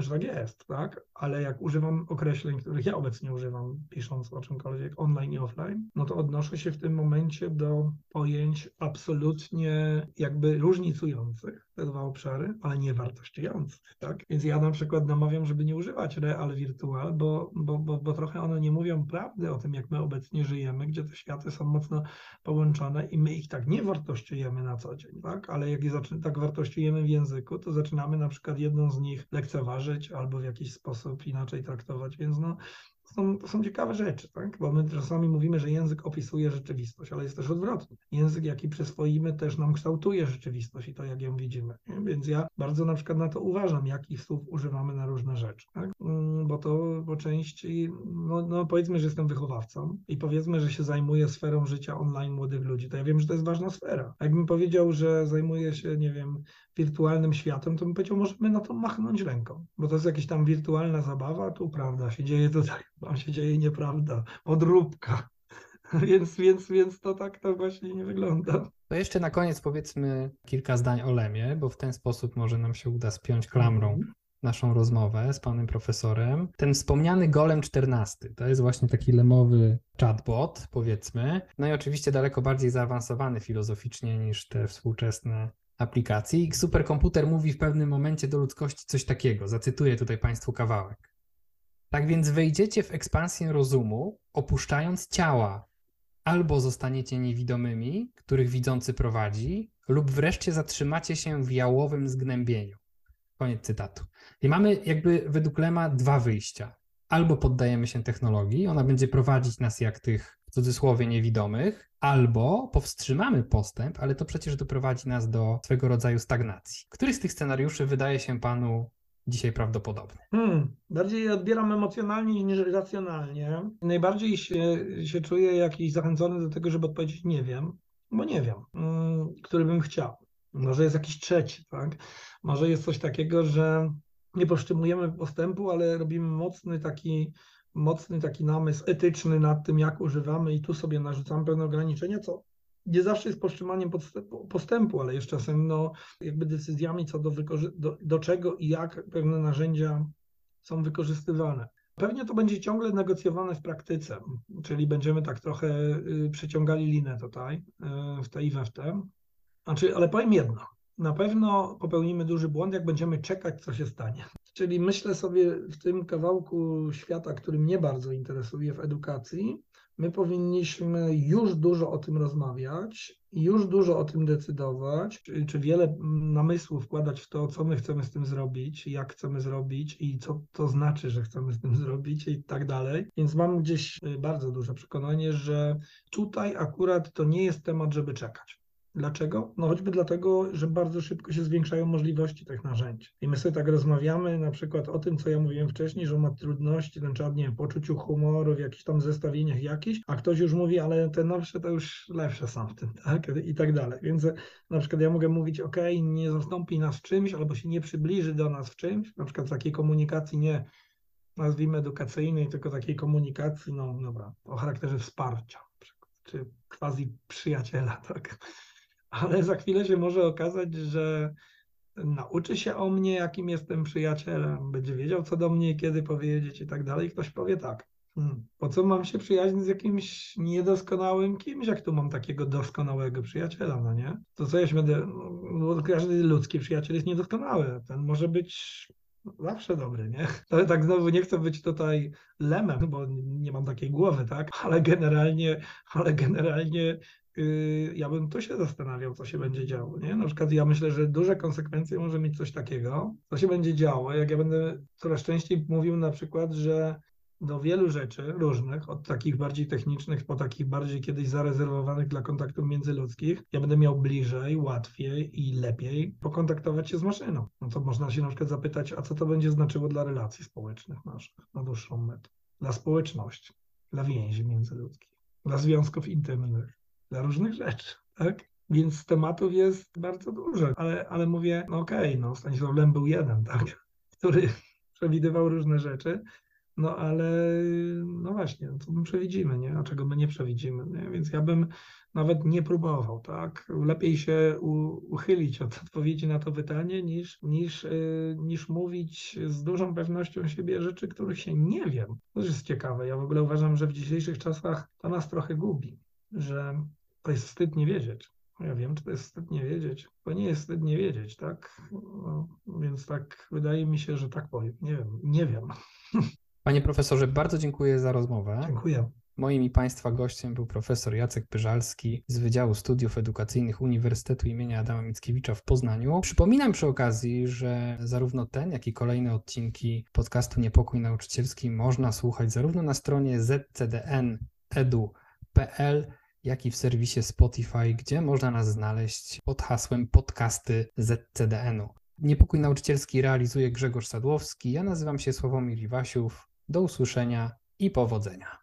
że tak jest, tak? Ale jak używam określeń, których ja obecnie używam, pisząc o czymkolwiek online i offline, no to odnoszę się w tym momencie do pojęć absolutnie jakby różnicujących te dwa obszary, ale nie wartościujących, tak? Więc ja na przykład namawiam, żeby nie używać real virtual, bo, bo, bo, bo trochę one nie mówią prawdy o tym, jak my obecnie żyjemy, gdzie te światy są mocno połączone i my ich tak nie wartościujemy na co dzień, tak? Ale jak je tak wartościujemy w języku, to zaczynamy na przykład jedną z nich lekceważyć albo w jakiś sposób inaczej traktować, więc no są, to są ciekawe rzeczy, tak? bo my czasami mówimy, że język opisuje rzeczywistość, ale jest też odwrotnie. Język, jaki przyswoimy, też nam kształtuje rzeczywistość i to, jak ją widzimy. Więc ja bardzo na przykład na to uważam, jakich słów używamy na różne rzeczy, tak? Mm, bo to po części, no, no powiedzmy, że jestem wychowawcą i powiedzmy, że się zajmuję sferą życia online młodych ludzi, to ja wiem, że to jest ważna sfera. Jakbym powiedział, że zajmuję się, nie wiem, wirtualnym światem, to bym powiedział, możemy na to machnąć ręką, bo to jest jakaś tam wirtualna zabawa, tu prawda, się dzieje tutaj, tam się dzieje nieprawda, podróbka. [LAUGHS] Więc, więc, więc to tak to właśnie nie wygląda. To jeszcze na koniec powiedzmy kilka zdań o Lemie, bo w ten sposób może nam się uda spiąć klamrą mhm. naszą rozmowę z panem profesorem. Ten wspomniany Golem 14 to jest właśnie taki lemowy chatbot, powiedzmy. No i oczywiście daleko bardziej zaawansowany filozoficznie niż te współczesne aplikacji. I superkomputer mówi w pewnym momencie do ludzkości coś takiego. Zacytuję tutaj Państwu kawałek. Tak więc wejdziecie w ekspansję rozumu, opuszczając ciała. Albo zostaniecie niewidomymi, których widzący prowadzi, lub wreszcie zatrzymacie się w jałowym zgnębieniu. Koniec cytatu. I mamy jakby według Lema dwa wyjścia. Albo poddajemy się technologii, ona będzie prowadzić nas jak tych w cudzysłowie niewidomych, albo powstrzymamy postęp, ale to przecież doprowadzi nas do swego rodzaju stagnacji. Który z tych scenariuszy wydaje się panu dzisiaj prawdopodobny? Hmm, bardziej odbieram emocjonalnie niż racjonalnie. Najbardziej się, się czuję jakiś zachęcony do tego, żeby odpowiedzieć nie wiem, bo nie wiem, hmm, który bym chciał. Może jest jakiś trzeci, tak? Może jest coś takiego, że nie powstrzymujemy postępu, ale robimy mocny taki mocny taki namysł etyczny nad tym, jak używamy i tu sobie narzucamy pewne ograniczenia, co nie zawsze jest powstrzymaniem postępu, ale jeszcze czasem no, jakby decyzjami co do, do, do czego i jak pewne narzędzia są wykorzystywane. Pewnie to będzie ciągle negocjowane w praktyce, czyli będziemy tak trochę y, przeciągali linę tutaj y, w tej i we w te. Znaczy, ale powiem jedno, na pewno popełnimy duży błąd, jak będziemy czekać, co się stanie. Czyli myślę sobie w tym kawałku świata, który mnie bardzo interesuje w edukacji, My powinniśmy już dużo o tym rozmawiać, już dużo o tym decydować, czy, czy wiele namysłów wkładać w to, co my chcemy z tym zrobić, jak chcemy zrobić i co to znaczy, że chcemy z tym zrobić i tak dalej. Więc mam gdzieś y, bardzo duże przekonanie, że tutaj akurat to nie jest temat, żeby czekać. Dlaczego? No choćby dlatego, że bardzo szybko się zwiększają możliwości tych narzędzi. I my sobie tak rozmawiamy na przykład o tym, co ja mówiłem wcześniej, że ma trudności, ten czat, nie wiem, poczuciu humoru, w jakichś tam zestawieniach jakichś, a ktoś już mówi, ale te nowsze to już lepsze są w tym, tak? I tak dalej. Więc na przykład ja mogę mówić, ok, nie zastąpi nas w czymś, albo się nie przybliży do nas w czymś, na przykład takiej komunikacji nie nazwijmy edukacyjnej, tylko takiej komunikacji, no dobra, o charakterze wsparcia, czy quasi przyjaciela, tak? Ale za chwilę się może okazać, że nauczy się o mnie, jakim jestem przyjacielem, będzie wiedział, co do mnie, kiedy powiedzieć i tak dalej. Ktoś powie tak. Hmm, po co mam się przyjaźnić z jakimś niedoskonałym kimś, jak tu mam takiego doskonałego przyjaciela, no nie? To co ja się będę, no, każdy ludzki przyjaciel jest niedoskonały, ten może być zawsze dobry, nie? [LAUGHS] Ale tak znowu nie chcę być tutaj lemem, bo nie mam takiej głowy, tak? Ale generalnie, ale generalnie ja bym tu się zastanawiał, co się będzie działo. Nie? Na przykład ja myślę, że duże konsekwencje może mieć coś takiego, co się będzie działo, jak ja będę coraz częściej mówił na przykład, że do wielu rzeczy różnych, od takich bardziej technicznych po takich bardziej kiedyś zarezerwowanych dla kontaktów międzyludzkich, ja będę miał bliżej, łatwiej i lepiej pokontaktować się z maszyną. No to można się na przykład zapytać, a co to będzie znaczyło dla relacji społecznych naszych na dłuższą metę, dla społeczności, dla więzi międzyludzkich, dla związków intymnych dla różnych rzeczy, tak? Więc tematów jest bardzo dużo, ale, ale mówię, no okej, okay, no Stanisław Lem był jeden, tak? [LAUGHS] Który [LAUGHS] przewidywał różne rzeczy, no ale no właśnie, no co my przewidzimy, nie? A czego my nie przewidzimy, nie? Więc ja bym nawet nie próbował, tak? Lepiej się u, uchylić od odpowiedzi na to pytanie, niż, niż, yy, niż mówić z dużą pewnością siebie rzeczy, których się nie wiem. To jest ciekawe. Ja w ogóle uważam, że w dzisiejszych czasach to nas trochę gubi, że to jest wstyd nie wiedzieć. Ja wiem, czy to jest wstyd nie wiedzieć. To nie jest wstyd nie wiedzieć, tak? No, więc tak wydaje mi się, że tak powiem. Nie wiem, nie wiem. [LAUGHS] Panie profesorze, bardzo dziękuję za rozmowę. Dziękuję. Moim i Państwa gościem był profesor Jacek Pyżalski z Wydziału Studiów Edukacyjnych Uniwersytetu im. Adama Mickiewicza w Poznaniu. Przypominam przy okazji, że zarówno ten, jak i kolejne odcinki podcastu Niepokój Nauczycielski można słuchać zarówno na stronie zcdn.edu.pl, jak i w serwisie Spotify, gdzie można nas znaleźć pod hasłem podcasty ZCDN-u. Niepokój nauczycielski realizuje Grzegorz Sadłowski. Ja nazywam się Sławomir Iwasiów. Do usłyszenia i powodzenia.